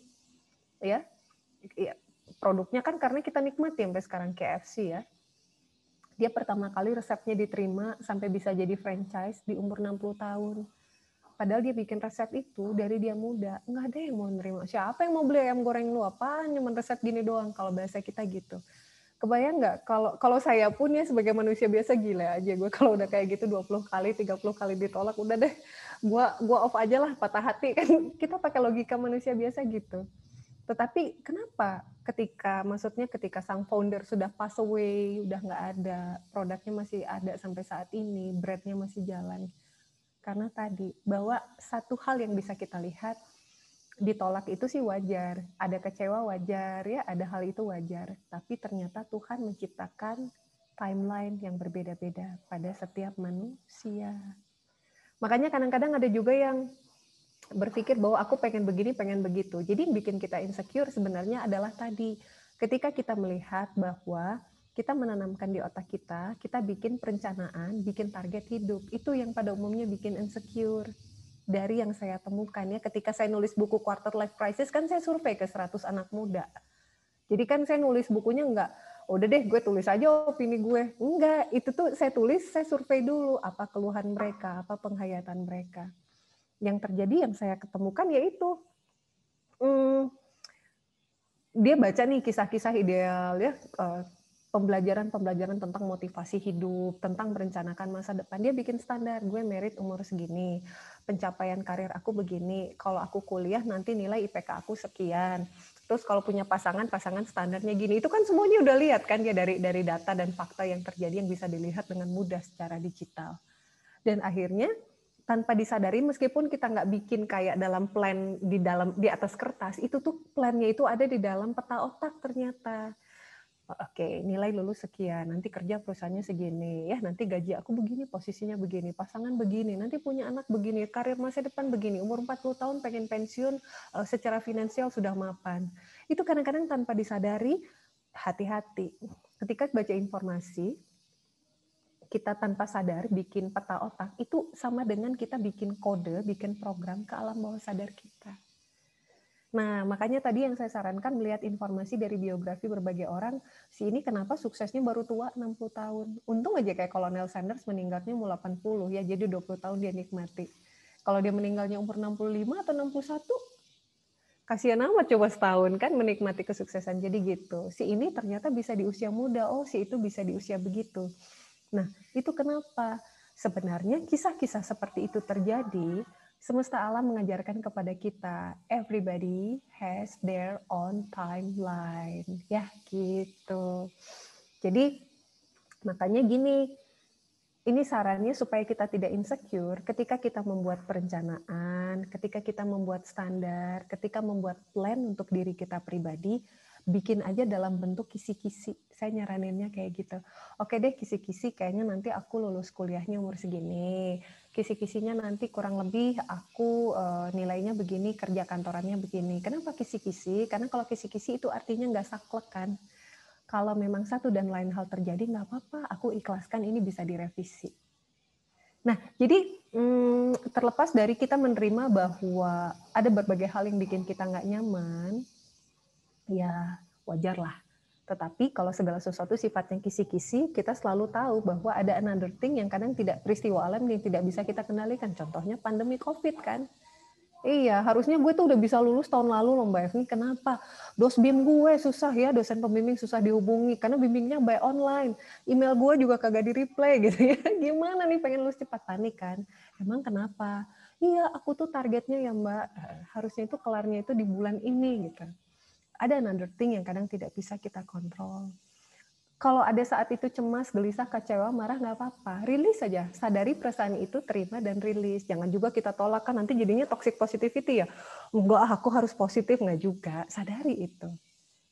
ya. ya produknya kan karena kita nikmati sampai sekarang KFC ya. Dia pertama kali resepnya diterima sampai bisa jadi franchise di umur 60 tahun. Padahal dia bikin resep itu dari dia muda. Nggak ada yang mau nerima. Siapa yang mau beli ayam goreng lu? Apa? Nyaman resep gini doang kalau bahasa kita gitu. Kebayang nggak kalau kalau saya pun ya sebagai manusia biasa gila aja gue kalau udah kayak gitu 20 kali, 30 kali ditolak udah deh gua gua off aja lah patah hati kan kita pakai logika manusia biasa gitu. Tetapi kenapa ketika maksudnya ketika sang founder sudah pass away, udah nggak ada, produknya masih ada sampai saat ini, brandnya masih jalan. Karena tadi bahwa satu hal yang bisa kita lihat ditolak itu sih wajar, ada kecewa wajar ya, ada hal itu wajar. Tapi ternyata Tuhan menciptakan timeline yang berbeda-beda pada setiap manusia. Makanya kadang-kadang ada juga yang berpikir bahwa aku pengen begini, pengen begitu. Jadi bikin kita insecure sebenarnya adalah tadi ketika kita melihat bahwa kita menanamkan di otak kita, kita bikin perencanaan, bikin target hidup. Itu yang pada umumnya bikin insecure. Dari yang saya temukan ya, ketika saya nulis buku Quarter Life Crisis, kan saya survei ke 100 anak muda. Jadi kan saya nulis bukunya enggak, udah deh gue tulis aja opini gue. Enggak, itu tuh saya tulis, saya survei dulu apa keluhan mereka, apa penghayatan mereka. Yang terjadi yang saya ketemukan yaitu, hmm, dia baca nih kisah-kisah ideal ya, eh, pembelajaran-pembelajaran tentang motivasi hidup, tentang merencanakan masa depan. Dia bikin standar, gue merit umur segini, pencapaian karir aku begini, kalau aku kuliah nanti nilai IPK aku sekian. Terus kalau punya pasangan, pasangan standarnya gini. Itu kan semuanya udah lihat kan ya dari dari data dan fakta yang terjadi yang bisa dilihat dengan mudah secara digital. Dan akhirnya tanpa disadari meskipun kita nggak bikin kayak dalam plan di dalam di atas kertas itu tuh plannya itu ada di dalam peta otak ternyata Oke, nilai lulus sekian, nanti kerja perusahaannya segini, ya nanti gaji aku begini, posisinya begini, pasangan begini, nanti punya anak begini, karir masa depan begini, umur 40 tahun pengen pensiun, eh, secara finansial sudah mapan. Itu kadang-kadang tanpa disadari, hati-hati. Ketika baca informasi, kita tanpa sadar bikin peta otak, itu sama dengan kita bikin kode, bikin program ke alam bawah sadar kita. Nah, makanya tadi yang saya sarankan melihat informasi dari biografi berbagai orang, si ini kenapa suksesnya baru tua 60 tahun. Untung aja kayak Kolonel Sanders meninggalnya umur 80 ya, jadi 20 tahun dia nikmati. Kalau dia meninggalnya umur 65 atau 61, kasihan amat coba setahun kan menikmati kesuksesan. Jadi gitu. Si ini ternyata bisa di usia muda, oh si itu bisa di usia begitu. Nah, itu kenapa? Sebenarnya kisah-kisah seperti itu terjadi semesta alam mengajarkan kepada kita everybody has their own timeline. Ya gitu. Jadi makanya gini ini sarannya supaya kita tidak insecure ketika kita membuat perencanaan, ketika kita membuat standar, ketika membuat plan untuk diri kita pribadi, bikin aja dalam bentuk kisi-kisi. Saya nyaraninnya kayak gitu. Oke deh kisi-kisi kayaknya nanti aku lulus kuliahnya umur segini. Kisi-kisinya nanti kurang lebih aku uh, nilainya begini, kerja kantorannya begini. Kenapa kisi-kisi? Karena kalau kisi-kisi itu artinya nggak saklek kan. Kalau memang satu dan lain hal terjadi nggak apa-apa, aku ikhlaskan ini bisa direvisi. Nah, jadi hmm, terlepas dari kita menerima bahwa ada berbagai hal yang bikin kita nggak nyaman, ya wajar lah. Tetapi kalau segala sesuatu sifatnya kisi-kisi, kita selalu tahu bahwa ada another thing yang kadang tidak peristiwa alam yang tidak bisa kita kendalikan. Contohnya pandemi COVID kan. Iya, harusnya gue tuh udah bisa lulus tahun lalu loh Mbak Evni. Kenapa? Dos BIM gue susah ya, dosen pembimbing susah dihubungi karena bimbingnya by online. Email gue juga kagak di-reply gitu ya. Gimana nih pengen lulus cepat panik kan? Emang kenapa? Iya, aku tuh targetnya ya Mbak, harusnya itu kelarnya itu di bulan ini gitu ada another thing yang kadang tidak bisa kita kontrol. Kalau ada saat itu cemas, gelisah, kecewa, marah, nggak apa-apa. Rilis saja. Sadari perasaan itu, terima dan rilis. Jangan juga kita tolak, kan nanti jadinya toxic positivity ya. Enggak, aku harus positif. Nggak juga. Sadari itu.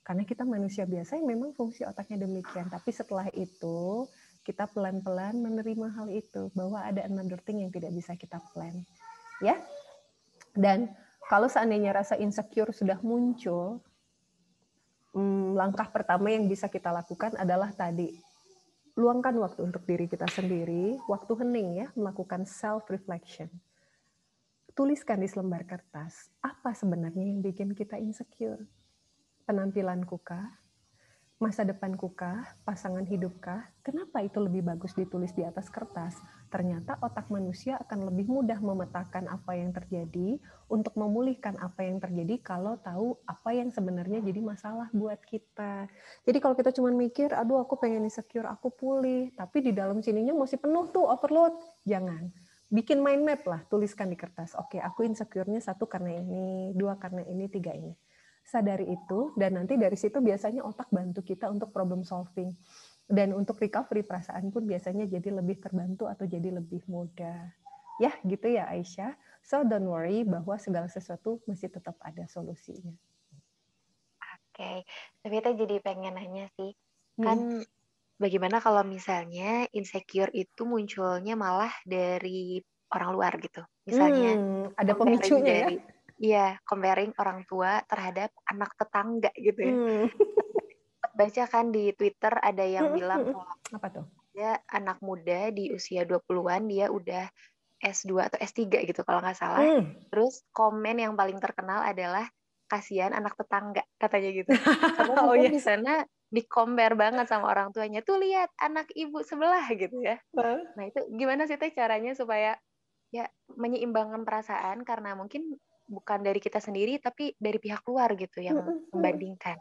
Karena kita manusia biasa yang memang fungsi otaknya demikian. Tapi setelah itu, kita pelan-pelan menerima hal itu. Bahwa ada another thing yang tidak bisa kita plan. Ya. Dan kalau seandainya rasa insecure sudah muncul, hmm, langkah pertama yang bisa kita lakukan adalah tadi luangkan waktu untuk diri kita sendiri, waktu hening ya, melakukan self reflection. Tuliskan di selembar kertas, apa sebenarnya yang bikin kita insecure? Penampilanku kah? Masa depanku kah, pasangan hidupkah, kenapa itu lebih bagus ditulis di atas kertas? Ternyata otak manusia akan lebih mudah memetakan apa yang terjadi untuk memulihkan apa yang terjadi kalau tahu apa yang sebenarnya jadi masalah buat kita. Jadi kalau kita cuma mikir, aduh aku pengen insecure, aku pulih, tapi di dalam sininya masih penuh tuh overload, jangan. Bikin mind map lah, tuliskan di kertas. Oke, aku insecure-nya satu karena ini, dua karena ini, tiga ini sadari itu dan nanti dari situ biasanya otak bantu kita untuk problem solving dan untuk recovery perasaan pun biasanya jadi lebih terbantu atau jadi lebih mudah ya gitu ya Aisyah so don't worry bahwa segala sesuatu masih tetap ada solusinya oke okay. tapi kita jadi pengen nanya sih kan hmm. bagaimana kalau misalnya insecure itu munculnya malah dari orang luar gitu. Misalnya hmm, ada pemicunya ya? dari, ya. Iya, comparing orang tua terhadap anak tetangga gitu ya. Hmm. Baca kan di Twitter ada yang hmm, bilang hmm, hmm. apa tuh? Ya anak muda di usia 20-an dia udah S2 atau S3 gitu kalau nggak salah. Hmm. Terus komen yang paling terkenal adalah kasihan anak tetangga katanya gitu. Karena oh, iya. di sana di compare banget sama orang tuanya. Tuh lihat anak ibu sebelah gitu ya. Nah, itu gimana sih teh caranya supaya ya menyeimbangkan perasaan karena mungkin bukan dari kita sendiri tapi dari pihak luar gitu yang membandingkan.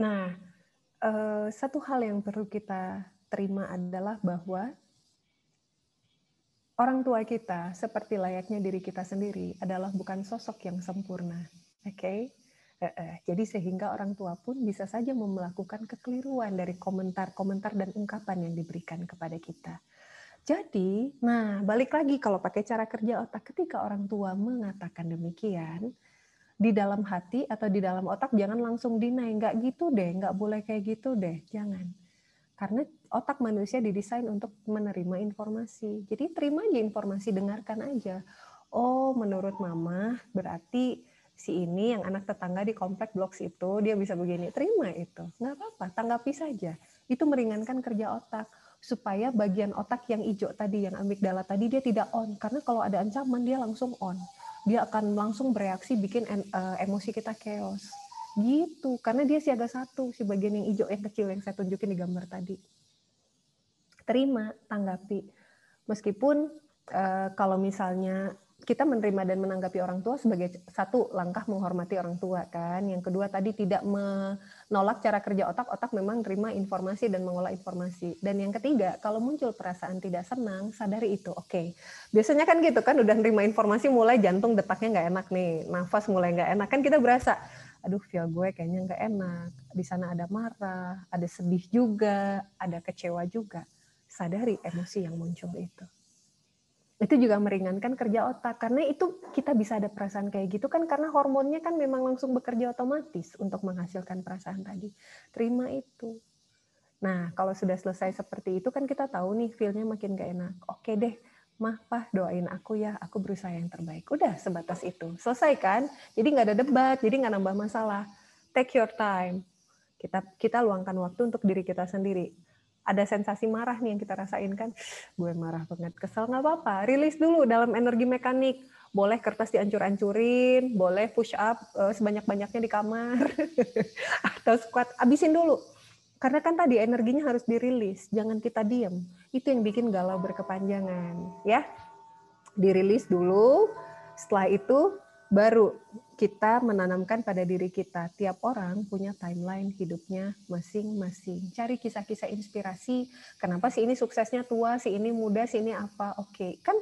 Nah, uh, satu hal yang perlu kita terima adalah bahwa orang tua kita seperti layaknya diri kita sendiri adalah bukan sosok yang sempurna. Oke. Okay? Uh, uh, jadi sehingga orang tua pun bisa saja melakukan kekeliruan dari komentar-komentar dan ungkapan yang diberikan kepada kita. Jadi, nah balik lagi kalau pakai cara kerja otak, ketika orang tua mengatakan demikian, di dalam hati atau di dalam otak jangan langsung dinaik, nggak gitu deh, nggak boleh kayak gitu deh, jangan. Karena otak manusia didesain untuk menerima informasi. Jadi terima aja informasi, dengarkan aja. Oh, menurut mama berarti si ini yang anak tetangga di komplek blok itu dia bisa begini. Terima itu, nggak apa-apa, tanggapi saja. Itu meringankan kerja otak supaya bagian otak yang hijau tadi, yang amigdala tadi dia tidak on. Karena kalau ada ancaman dia langsung on. Dia akan langsung bereaksi bikin uh, emosi kita chaos. Gitu, karena dia siaga satu, si bagian yang hijau yang kecil yang saya tunjukin di gambar tadi. Terima, tanggapi. Meskipun uh, kalau misalnya kita menerima dan menanggapi orang tua sebagai satu langkah menghormati orang tua kan. Yang kedua tadi tidak menolak cara kerja otak, otak memang terima informasi dan mengolah informasi. Dan yang ketiga, kalau muncul perasaan tidak senang, sadari itu. Oke. Okay. Biasanya kan gitu kan udah nerima informasi mulai jantung detaknya nggak enak nih, nafas mulai nggak enak kan kita berasa aduh feel gue kayaknya nggak enak. Di sana ada marah, ada sedih juga, ada kecewa juga. Sadari emosi yang muncul itu itu juga meringankan kerja otak. Karena itu kita bisa ada perasaan kayak gitu kan karena hormonnya kan memang langsung bekerja otomatis untuk menghasilkan perasaan tadi. Terima itu. Nah kalau sudah selesai seperti itu kan kita tahu nih feelnya makin gak enak. Oke deh mah pah doain aku ya. Aku berusaha yang terbaik. Udah sebatas itu. Selesai kan? Jadi nggak ada debat jadi nggak nambah masalah. Take your time. Kita kita luangkan waktu untuk diri kita sendiri ada sensasi marah nih yang kita rasain kan, gue marah banget, kesel nggak apa-apa, rilis dulu dalam energi mekanik. Boleh kertas dihancur-hancurin, boleh push up uh, sebanyak-banyaknya di kamar, atau squat, abisin dulu. Karena kan tadi energinya harus dirilis, jangan kita diem. Itu yang bikin galau berkepanjangan, ya. Dirilis dulu, setelah itu baru kita menanamkan pada diri kita. Tiap orang punya timeline hidupnya masing-masing. Cari kisah-kisah inspirasi. Kenapa si ini suksesnya tua, si ini muda, si ini apa? Oke, okay. kan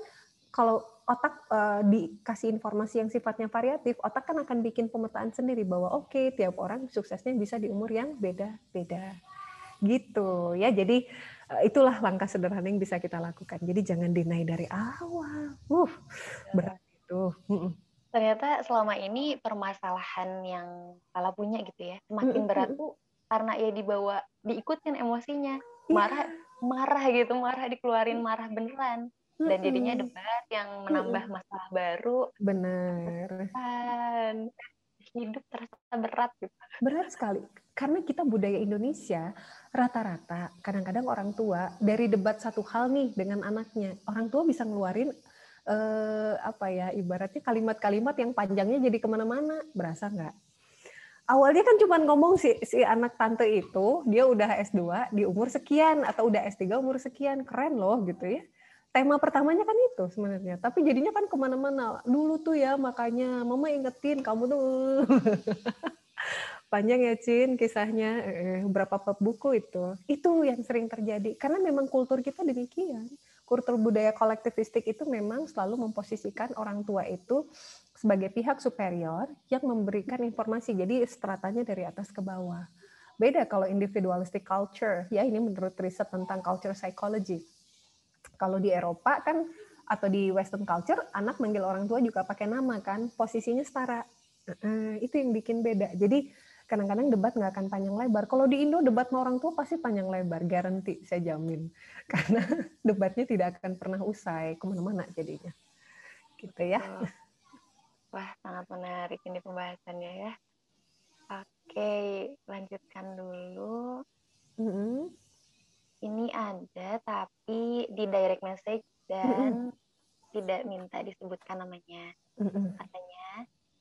kalau otak uh, dikasih informasi yang sifatnya variatif, otak kan akan bikin pemetaan sendiri bahwa oke, okay, tiap orang suksesnya bisa di umur yang beda-beda. Gitu ya. Jadi uh, itulah langkah sederhana yang bisa kita lakukan. Jadi jangan dinaik dari awal. Uh, berat itu ternyata selama ini permasalahan yang salah punya gitu ya semakin berat tuh karena ya dibawa diikutin emosinya. Iya. marah marah gitu marah dikeluarin marah beneran. Dan jadinya debat yang menambah masalah baru bener. dan hidup terasa berat gitu. Berat sekali. Karena kita budaya Indonesia rata-rata kadang-kadang orang tua dari debat satu hal nih dengan anaknya orang tua bisa ngeluarin eh, apa ya ibaratnya kalimat-kalimat yang panjangnya jadi ke mana-mana berasa nggak? Awalnya kan cuma ngomong si, si anak tante itu dia udah S2 di umur sekian atau udah S3 umur sekian keren loh gitu ya. Tema pertamanya kan itu sebenarnya, tapi jadinya kan ke mana-mana. Dulu tuh ya makanya mama ingetin kamu tuh panjang ya Cin kisahnya eh, berapa bab buku itu. Itu yang sering terjadi karena memang kultur kita demikian kultur budaya kolektivistik itu memang selalu memposisikan orang tua itu sebagai pihak superior yang memberikan informasi. Jadi stratanya dari atas ke bawah. Beda kalau individualistic culture, ya ini menurut riset tentang culture psychology. Kalau di Eropa kan atau di Western culture, anak manggil orang tua juga pakai nama kan, posisinya setara. Uh, itu yang bikin beda. Jadi kadang-kadang debat nggak akan panjang lebar. Kalau di Indo debat sama orang tua pasti panjang lebar, garanti saya jamin. Karena debatnya tidak akan pernah usai ke mana-mana jadinya. Gitu ya. Wah, sangat menarik ini pembahasannya ya. Oke, lanjutkan dulu. Mm -hmm. Ini ada tapi di direct message dan mm -hmm. tidak minta disebutkan namanya. Mm -hmm. Katanya,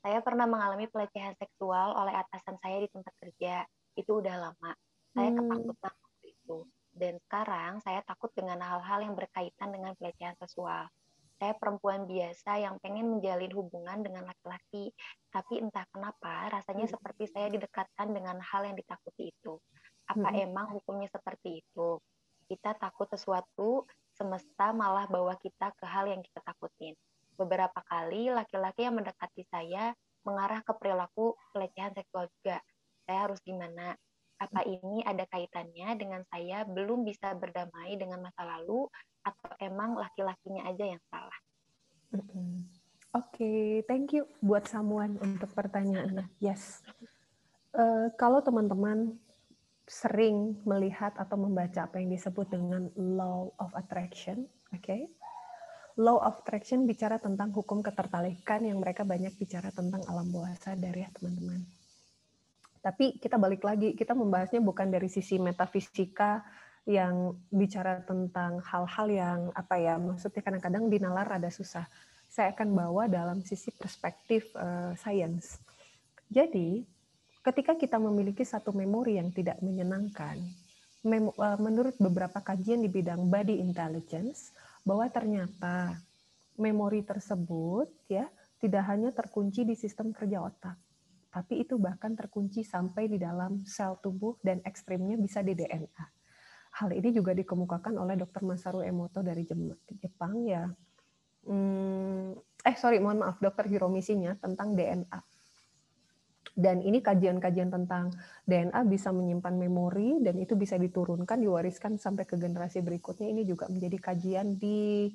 saya pernah mengalami pelecehan seksual oleh atasan saya di tempat kerja. Itu udah lama. Saya hmm. ketakutan waktu itu. Dan sekarang saya takut dengan hal-hal yang berkaitan dengan pelecehan seksual. Saya perempuan biasa yang pengen menjalin hubungan dengan laki-laki, tapi entah kenapa rasanya hmm. seperti saya didekatkan dengan hal yang ditakuti itu. Apa hmm. emang hukumnya seperti itu? Kita takut sesuatu, semesta malah bawa kita ke hal yang kita takutin beberapa kali laki-laki yang mendekati saya mengarah ke perilaku pelecehan seksual juga. Saya harus gimana? Apa ini ada kaitannya dengan saya belum bisa berdamai dengan masa lalu atau emang laki-lakinya aja yang salah? Oke, okay, thank you buat Samuan untuk pertanyaannya. Yes, uh, kalau teman-teman sering melihat atau membaca apa yang disebut dengan law of attraction, oke, okay? Law of attraction bicara tentang hukum ketertarikan yang mereka banyak bicara tentang alam bawah sadar ya teman-teman. Tapi kita balik lagi, kita membahasnya bukan dari sisi metafisika yang bicara tentang hal-hal yang apa ya, maksudnya kadang-kadang dinalar ada susah. Saya akan bawa dalam sisi perspektif uh, science. Jadi, ketika kita memiliki satu memori yang tidak menyenangkan, uh, menurut beberapa kajian di bidang body intelligence, bahwa ternyata memori tersebut ya tidak hanya terkunci di sistem kerja otak, tapi itu bahkan terkunci sampai di dalam sel tubuh dan ekstrimnya bisa di DNA. Hal ini juga dikemukakan oleh Dr. Masaru Emoto dari Jepang ya. Hmm, eh sorry, mohon maaf, Dr. Hiromisinya tentang DNA. Dan ini kajian-kajian tentang DNA bisa menyimpan memori dan itu bisa diturunkan, diwariskan sampai ke generasi berikutnya. Ini juga menjadi kajian di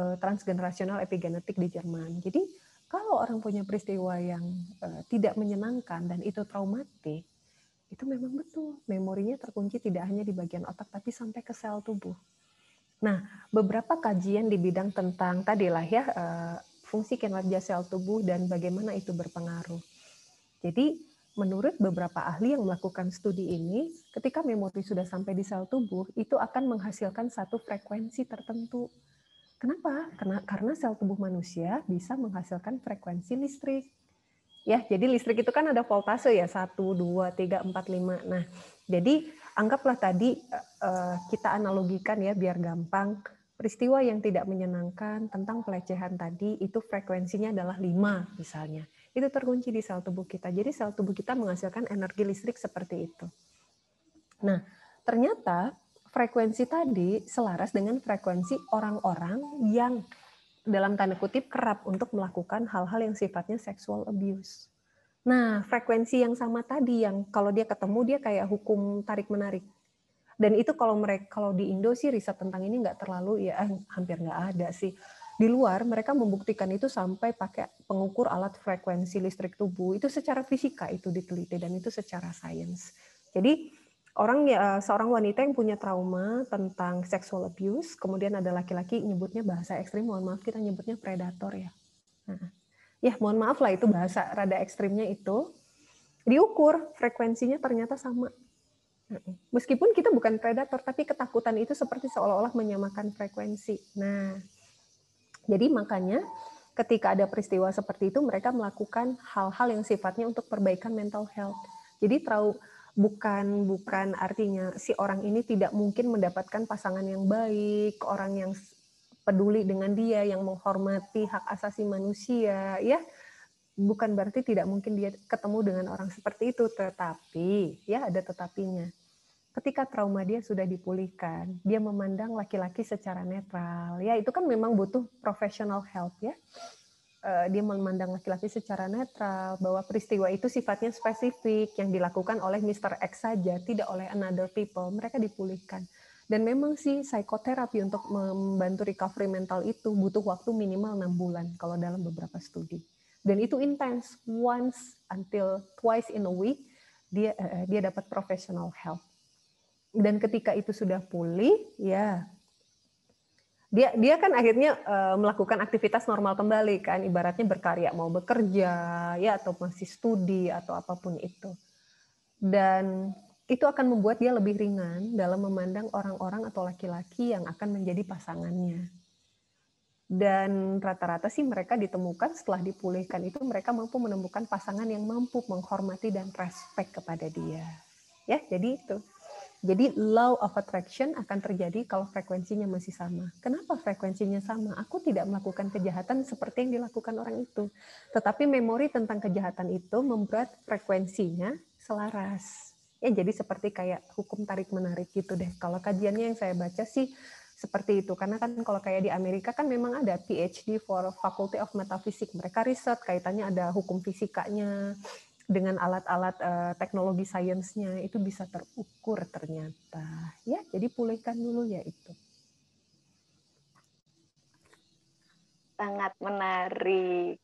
uh, transgenerasional epigenetik di Jerman. Jadi kalau orang punya peristiwa yang uh, tidak menyenangkan dan itu traumatik, itu memang betul memorinya terkunci tidak hanya di bagian otak tapi sampai ke sel tubuh. Nah, beberapa kajian di bidang tentang tadilah ya uh, fungsi kinerja sel tubuh dan bagaimana itu berpengaruh. Jadi menurut beberapa ahli yang melakukan studi ini, ketika memori sudah sampai di sel tubuh, itu akan menghasilkan satu frekuensi tertentu. Kenapa? Karena, karena sel tubuh manusia bisa menghasilkan frekuensi listrik. Ya, jadi listrik itu kan ada voltase ya, 1, 2, 3, 4, 5. Nah, jadi anggaplah tadi uh, kita analogikan ya biar gampang, peristiwa yang tidak menyenangkan tentang pelecehan tadi itu frekuensinya adalah 5 misalnya itu terkunci di sel tubuh kita. Jadi sel tubuh kita menghasilkan energi listrik seperti itu. Nah, ternyata frekuensi tadi selaras dengan frekuensi orang-orang yang dalam tanda kutip kerap untuk melakukan hal-hal yang sifatnya sexual abuse. Nah, frekuensi yang sama tadi yang kalau dia ketemu dia kayak hukum tarik menarik. Dan itu kalau mereka kalau di Indo sih riset tentang ini nggak terlalu ya eh, hampir nggak ada sih di luar mereka membuktikan itu sampai pakai pengukur alat frekuensi listrik tubuh. Itu secara fisika itu diteliti dan itu secara sains. Jadi orang ya seorang wanita yang punya trauma tentang sexual abuse kemudian ada laki-laki nyebutnya bahasa ekstrim mohon maaf kita nyebutnya predator ya. Nah, ya mohon maaf lah itu bahasa rada ekstrimnya itu. Diukur frekuensinya ternyata sama. Meskipun kita bukan predator tapi ketakutan itu seperti seolah-olah menyamakan frekuensi. Nah jadi makanya ketika ada peristiwa seperti itu mereka melakukan hal-hal yang sifatnya untuk perbaikan mental health. Jadi tahu bukan bukan artinya si orang ini tidak mungkin mendapatkan pasangan yang baik, orang yang peduli dengan dia, yang menghormati hak asasi manusia, ya. Bukan berarti tidak mungkin dia ketemu dengan orang seperti itu, tetapi ya ada tetapinya ketika trauma dia sudah dipulihkan, dia memandang laki-laki secara netral. Ya, itu kan memang butuh professional help ya. Eh, dia memandang laki-laki secara netral bahwa peristiwa itu sifatnya spesifik yang dilakukan oleh Mr. X saja, tidak oleh another people. Mereka dipulihkan. Dan memang sih psikoterapi untuk membantu recovery mental itu butuh waktu minimal enam bulan kalau dalam beberapa studi. Dan itu intens, once until twice in a week dia uh, dia dapat professional help. Dan ketika itu sudah pulih, ya. Dia dia kan akhirnya uh, melakukan aktivitas normal kembali kan. Ibaratnya berkarya mau bekerja ya atau masih studi atau apa pun itu. Dan itu akan membuat dia lebih ringan dalam memandang orang-orang atau laki-laki yang akan menjadi pasangannya. Dan rata-rata sih mereka ditemukan setelah dipulihkan itu mereka mampu menemukan pasangan yang mampu menghormati dan respect kepada dia. Ya jadi itu jadi law of attraction akan terjadi kalau frekuensinya masih sama. Kenapa frekuensinya sama? Aku tidak melakukan kejahatan seperti yang dilakukan orang itu. Tetapi memori tentang kejahatan itu membuat frekuensinya selaras. Ya, jadi seperti kayak hukum tarik menarik gitu deh. Kalau kajiannya yang saya baca sih seperti itu karena kan kalau kayak di Amerika kan memang ada PhD for Faculty of Metaphysics mereka riset kaitannya ada hukum fisikanya dengan alat-alat uh, teknologi sainsnya itu bisa terukur ternyata. Ya, jadi pulihkan dulu ya itu. Sangat menarik.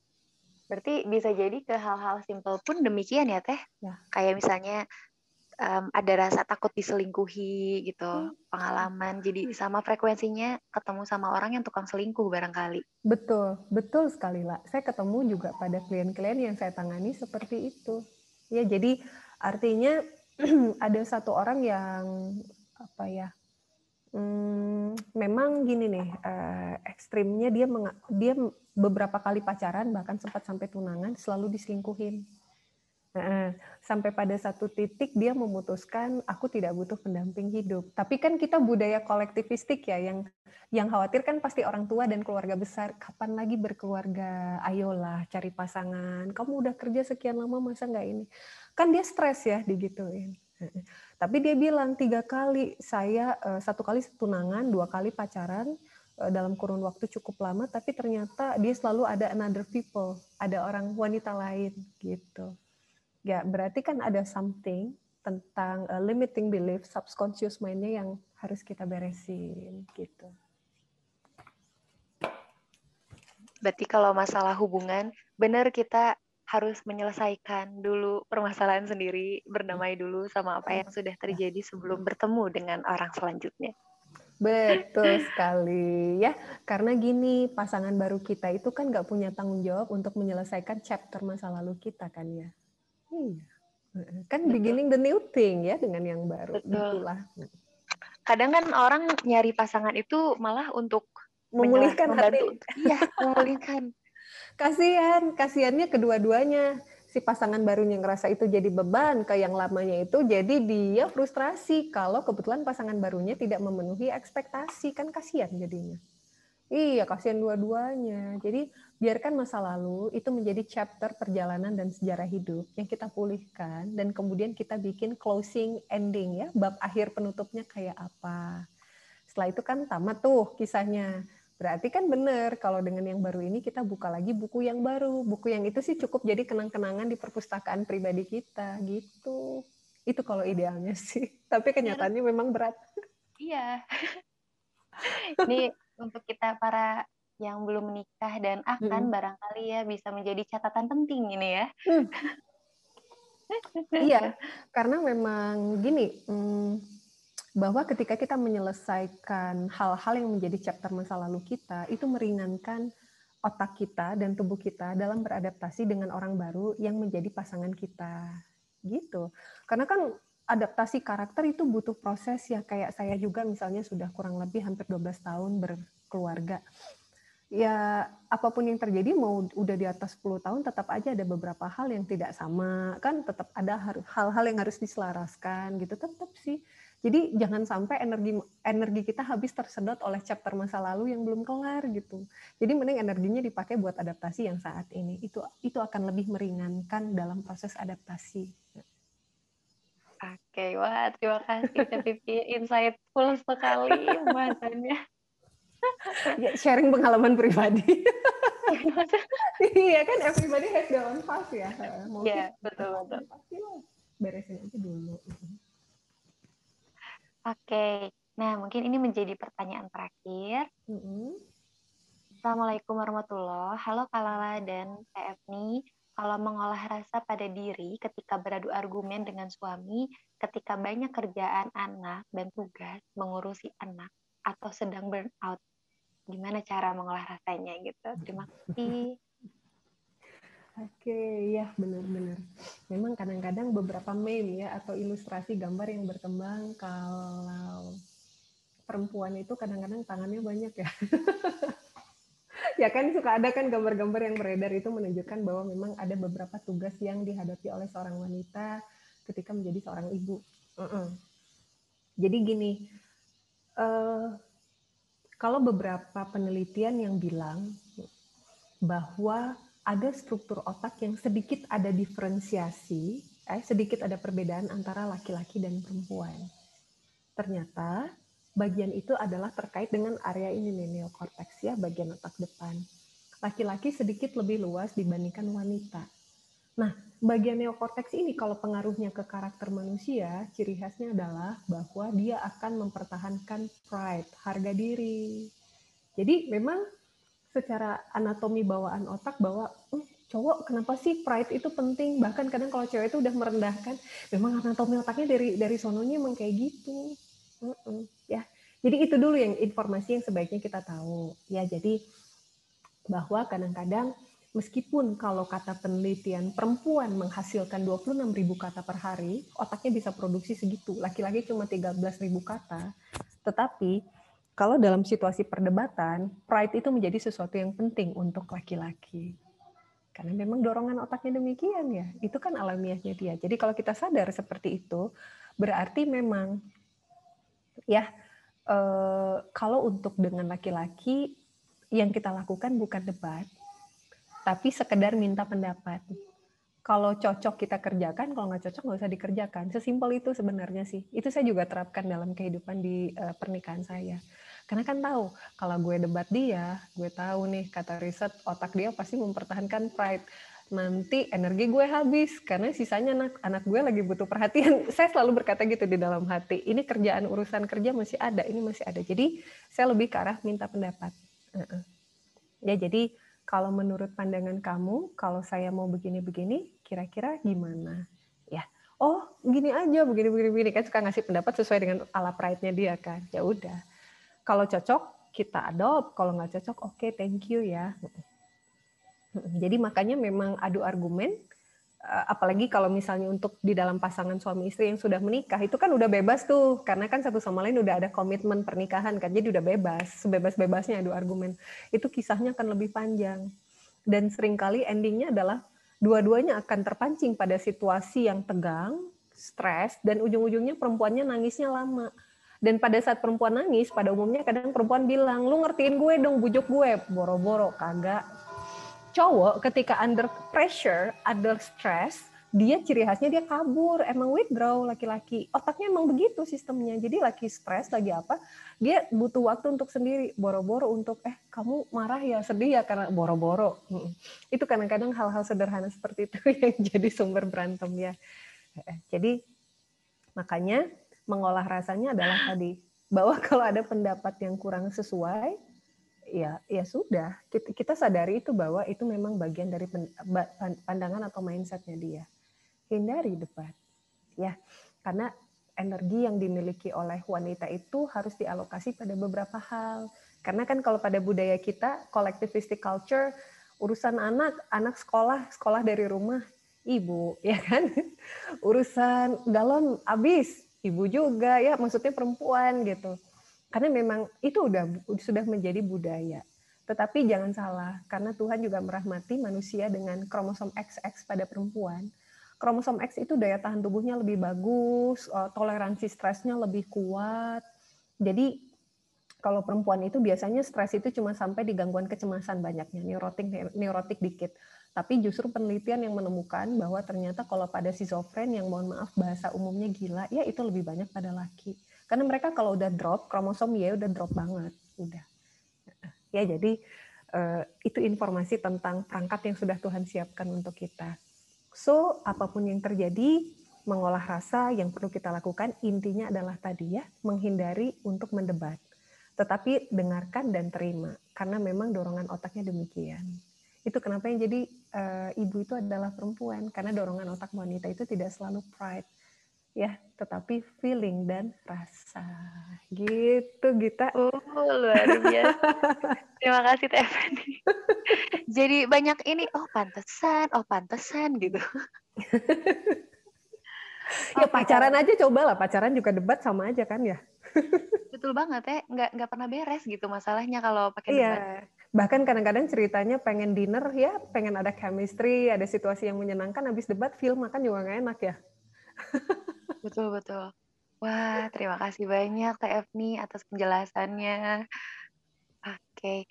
Berarti bisa jadi ke hal-hal simpel pun demikian ya Teh? Ya. Kayak misalnya um, ada rasa takut diselingkuhi gitu, hmm. pengalaman. Jadi sama frekuensinya ketemu sama orang yang tukang selingkuh barangkali. Betul, betul sekali lah. Saya ketemu juga pada klien-klien yang saya tangani seperti itu. Ya, jadi artinya ada satu orang yang apa ya? Hmm, memang gini nih, uh, ekstrimnya dia dia beberapa kali pacaran bahkan sempat sampai tunangan selalu diselingkuhin sampai pada satu titik dia memutuskan aku tidak butuh pendamping hidup. Tapi kan kita budaya kolektivistik ya yang yang khawatir kan pasti orang tua dan keluarga besar kapan lagi berkeluarga? Ayolah cari pasangan. Kamu udah kerja sekian lama masa nggak ini? Kan dia stres ya digituin. Tapi dia bilang tiga kali saya eh, satu kali tunangan dua kali pacaran eh, dalam kurun waktu cukup lama tapi ternyata dia selalu ada another people ada orang wanita lain gitu Ya, berarti kan ada something tentang uh, limiting belief, subconscious mind-nya yang harus kita beresin gitu. Berarti kalau masalah hubungan, benar kita harus menyelesaikan dulu permasalahan sendiri, bernamai dulu sama apa yang sudah terjadi sebelum bertemu dengan orang selanjutnya. Betul sekali ya, karena gini pasangan baru kita itu kan nggak punya tanggung jawab untuk menyelesaikan chapter masa lalu kita kan ya. Iya. Kan Betul. beginning the new thing ya dengan yang baru. Betul. Itulah. Kadang kan orang nyari pasangan itu malah untuk memulihkan hati. Iya, memulihkan. kasihan, kasihannya kedua-duanya. Si pasangan barunya ngerasa itu jadi beban ke yang lamanya itu, jadi dia frustrasi kalau kebetulan pasangan barunya tidak memenuhi ekspektasi, kan kasihan jadinya. Iya, kasihan dua-duanya. Jadi biarkan masa lalu itu menjadi chapter perjalanan dan sejarah hidup yang kita pulihkan dan kemudian kita bikin closing ending ya, bab akhir penutupnya kayak apa. Setelah itu kan tamat tuh kisahnya. Berarti kan benar kalau dengan yang baru ini kita buka lagi buku yang baru. Buku yang itu sih cukup jadi kenang-kenangan di perpustakaan pribadi kita gitu. Itu kalau idealnya sih. Tapi kenyataannya memang berat. Iya. Ini untuk kita para yang belum menikah dan akan hmm. barangkali ya bisa menjadi catatan penting ini ya. Hmm. iya, karena memang gini, hmm, bahwa ketika kita menyelesaikan hal-hal yang menjadi chapter masa lalu kita, itu meringankan otak kita dan tubuh kita dalam beradaptasi dengan orang baru yang menjadi pasangan kita. Gitu. Karena kan adaptasi karakter itu butuh proses ya kayak saya juga misalnya sudah kurang lebih hampir 12 tahun berkeluarga. Ya apa pun yang terjadi mau udah di atas 10 tahun tetap aja ada beberapa hal yang tidak sama kan tetap ada hal-hal yang harus diselaraskan gitu tetap sih. Jadi jangan sampai energi energi kita habis tersedot oleh chapter masa lalu yang belum kelar gitu. Jadi mending energinya dipakai buat adaptasi yang saat ini. Itu itu akan lebih meringankan dalam proses adaptasi. Oke, wah terima kasih Teh Pipi, insightful sekali pembahasannya. Ya, sharing pengalaman pribadi. iya kan, everybody has their own path ya. Iya, betul betul. Pasti beresin aja dulu. Oke, nah mungkin ini menjadi pertanyaan terakhir. Mm -hmm. Assalamualaikum warahmatullahi Halo Kalala dan PF nih. kalau mengolah rasa pada diri ketika beradu argumen dengan suami, ketika banyak kerjaan anak dan tugas mengurusi anak atau sedang burnout, gimana cara mengolah rasanya gitu? Terima kasih. Oke, ya benar-benar. Memang kadang-kadang beberapa meme ya atau ilustrasi gambar yang berkembang kalau perempuan itu kadang-kadang tangannya banyak ya. ya kan suka ada kan gambar-gambar yang beredar itu menunjukkan bahwa memang ada beberapa tugas yang dihadapi oleh seorang wanita ketika menjadi seorang ibu. Uh -uh. Jadi gini, uh, kalau beberapa penelitian yang bilang bahwa ada struktur otak yang sedikit ada diferensiasi, eh, sedikit ada perbedaan antara laki-laki dan perempuan. Ternyata bagian itu adalah terkait dengan area ini neokorteks ya, bagian otak depan. Laki-laki sedikit lebih luas dibandingkan wanita. Nah, bagian neokorteks ini kalau pengaruhnya ke karakter manusia, ciri khasnya adalah bahwa dia akan mempertahankan pride, harga diri. Jadi memang secara anatomi bawaan otak bahwa hm, cowok kenapa sih pride itu penting? Bahkan kadang kalau cewek itu udah merendahkan memang anatomi otaknya dari dari sononya emang kayak gitu. Uh -uh, ya. Jadi itu dulu yang informasi yang sebaiknya kita tahu. Ya jadi bahwa kadang-kadang meskipun kalau kata penelitian perempuan menghasilkan 26.000 kata per hari otaknya bisa produksi segitu laki-laki cuma 13.000 kata tetapi kalau dalam situasi perdebatan, pride itu menjadi sesuatu yang penting untuk laki-laki. Karena memang dorongan otaknya demikian ya. Itu kan alamiahnya dia. Jadi kalau kita sadar seperti itu, berarti memang ya eh, kalau untuk dengan laki-laki yang kita lakukan bukan debat, tapi sekedar minta pendapat. Kalau cocok kita kerjakan, kalau nggak cocok nggak usah dikerjakan. Sesimpel itu sebenarnya sih. Itu saya juga terapkan dalam kehidupan di eh, pernikahan saya karena kan tahu kalau gue debat dia, gue tahu nih kata riset otak dia pasti mempertahankan pride. Nanti energi gue habis karena sisanya anak anak gue lagi butuh perhatian. Saya selalu berkata gitu di dalam hati. Ini kerjaan urusan kerja masih ada, ini masih ada. Jadi saya lebih ke arah minta pendapat. Ya jadi kalau menurut pandangan kamu, kalau saya mau begini-begini, kira-kira gimana? Ya, oh gini aja, begini-begini, begini kan suka ngasih pendapat sesuai dengan ala pride-nya dia kan. Ya udah kalau cocok kita adopt, kalau nggak cocok oke okay, thank you ya. Jadi makanya memang adu argumen, apalagi kalau misalnya untuk di dalam pasangan suami istri yang sudah menikah itu kan udah bebas tuh, karena kan satu sama lain udah ada komitmen pernikahan kan, jadi udah bebas, sebebas-bebasnya adu argumen. Itu kisahnya akan lebih panjang dan sering kali endingnya adalah dua-duanya akan terpancing pada situasi yang tegang, stres, dan ujung-ujungnya perempuannya nangisnya lama dan pada saat perempuan nangis, pada umumnya kadang perempuan bilang, lu ngertiin gue dong, bujuk gue. Boro-boro, kagak. Cowok ketika under pressure, under stress, dia ciri khasnya dia kabur, emang withdraw laki-laki. Otaknya emang begitu sistemnya. Jadi laki stres, lagi apa, dia butuh waktu untuk sendiri. Boro-boro untuk, eh kamu marah ya, sedih ya karena boro-boro. Itu kadang-kadang hal-hal sederhana seperti itu yang jadi sumber berantem ya. Jadi makanya mengolah rasanya adalah tadi bahwa kalau ada pendapat yang kurang sesuai ya ya sudah. Kita, sadari itu bahwa itu memang bagian dari pandangan atau mindsetnya dia. Hindari debat ya karena energi yang dimiliki oleh wanita itu harus dialokasi pada beberapa hal. Karena kan kalau pada budaya kita collectivistic culture urusan anak anak sekolah sekolah dari rumah ibu ya kan? Urusan galon habis ibu juga ya maksudnya perempuan gitu karena memang itu udah sudah menjadi budaya tetapi jangan salah karena Tuhan juga merahmati manusia dengan kromosom XX pada perempuan kromosom X itu daya tahan tubuhnya lebih bagus eh, toleransi stresnya lebih kuat jadi kalau perempuan itu biasanya stres itu cuma sampai di gangguan kecemasan banyaknya, neurotik neurotik dikit. Tapi justru penelitian yang menemukan bahwa ternyata kalau pada schizofren yang mohon maaf bahasa umumnya gila, ya itu lebih banyak pada laki. Karena mereka kalau udah drop kromosom Y udah drop banget, udah. Ya jadi eh, itu informasi tentang perangkat yang sudah Tuhan siapkan untuk kita. So apa pun yang terjadi, mengolah rasa yang perlu kita lakukan intinya adalah tadi ya menghindari untuk mendebat tetapi dengarkan dan terima karena memang dorongan otaknya demikian. Itu kenapa yang jadi uh, ibu itu adalah perempuan karena dorongan otak wanita itu tidak selalu pride ya, tetapi feeling dan rasa. Gitu, Gita. Oh, luar biasa. Terima kasih, Teh Jadi banyak ini, oh pantesan, oh pantesan gitu. ya pacaran aja coba lah, pacaran juga debat sama aja kan ya. Betul banget ya, nggak nggak pernah beres gitu masalahnya kalau pakai iya. Bahkan kadang-kadang ceritanya pengen dinner ya, pengen ada chemistry, ada situasi yang menyenangkan, habis debat film makan juga nggak enak ya. Betul, betul. Wah, terima kasih banyak TF atas penjelasannya. Oke,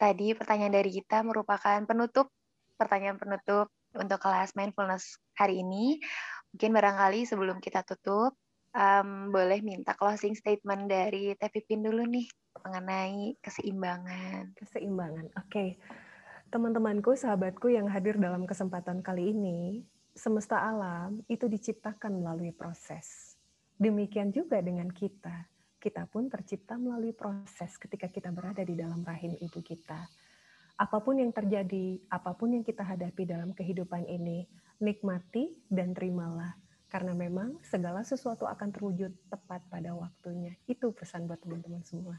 tadi pertanyaan dari kita merupakan penutup, pertanyaan penutup untuk kelas mindfulness hari ini. Mungkin barangkali sebelum kita tutup, um, boleh minta closing statement dari Teh Pipin dulu nih mengenai keseimbangan. Keseimbangan, oke. Okay. Teman-temanku, sahabatku yang hadir dalam kesempatan kali ini, semesta alam itu diciptakan melalui proses. Demikian juga dengan kita. Kita pun tercipta melalui proses ketika kita berada di dalam rahim ibu kita. Apa pun yang terjadi, apa pun yang kita hadapi dalam kehidupan ini, nikmati dan terimalah. Karena memang segala sesuatu akan terwujud tepat pada waktunya. Itu pesan buat teman-teman semua.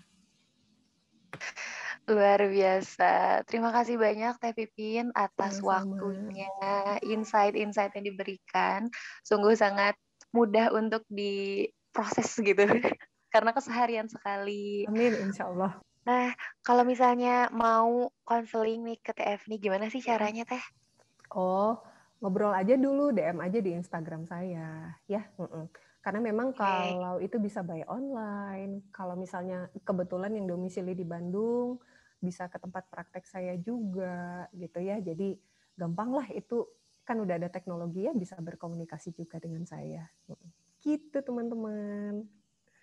Luar biasa. Terima kasih banyak Teh Pipin atas Sama. waktunya, insight-insight yang diberikan. Sungguh sangat mudah untuk diproses gitu. Karena keseharian sekali. Amin, insya Allah. Nah, kalau misalnya mau konseling nih ke TF nih, gimana sih caranya Teh? Oh, ngobrol aja dulu, DM aja di Instagram saya. Ya, mm -mm. Karena memang okay. kalau itu bisa by online, kalau misalnya kebetulan yang domisili di Bandung, bisa ke tempat praktek saya juga gitu ya. Jadi gampang lah itu kan udah ada teknologi ya bisa berkomunikasi juga dengan saya. Gitu teman-teman.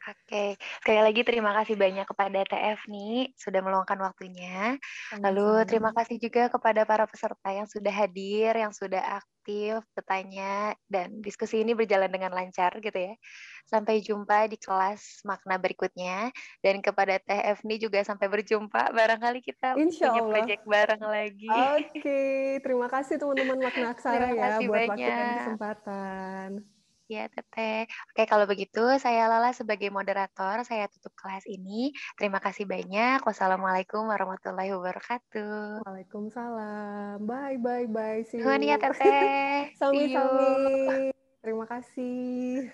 Oke, sekali lagi terima kasih banyak kepada TF nih sudah meluangkan waktunya. Lalu terima kasih juga kepada para peserta yang sudah hadir, yang sudah aktif bertanya dan diskusi ini berjalan dengan lancar gitu ya. Sampai jumpa di kelas makna berikutnya dan kepada TF nih juga sampai berjumpa. Barangkali kita Insya punya proyek bareng lagi. Oke, terima kasih teman-teman makna aksara ya buat banyak. waktu dan kesempatan. Ya, Teteh. Oke, kalau begitu saya Lala sebagai moderator, saya tutup kelas ini. Terima kasih banyak. Wassalamualaikum warahmatullahi wabarakatuh. Waalaikumsalam. Bye, bye, bye. See you. ya, Teteh. Sami-sami. Terima kasih.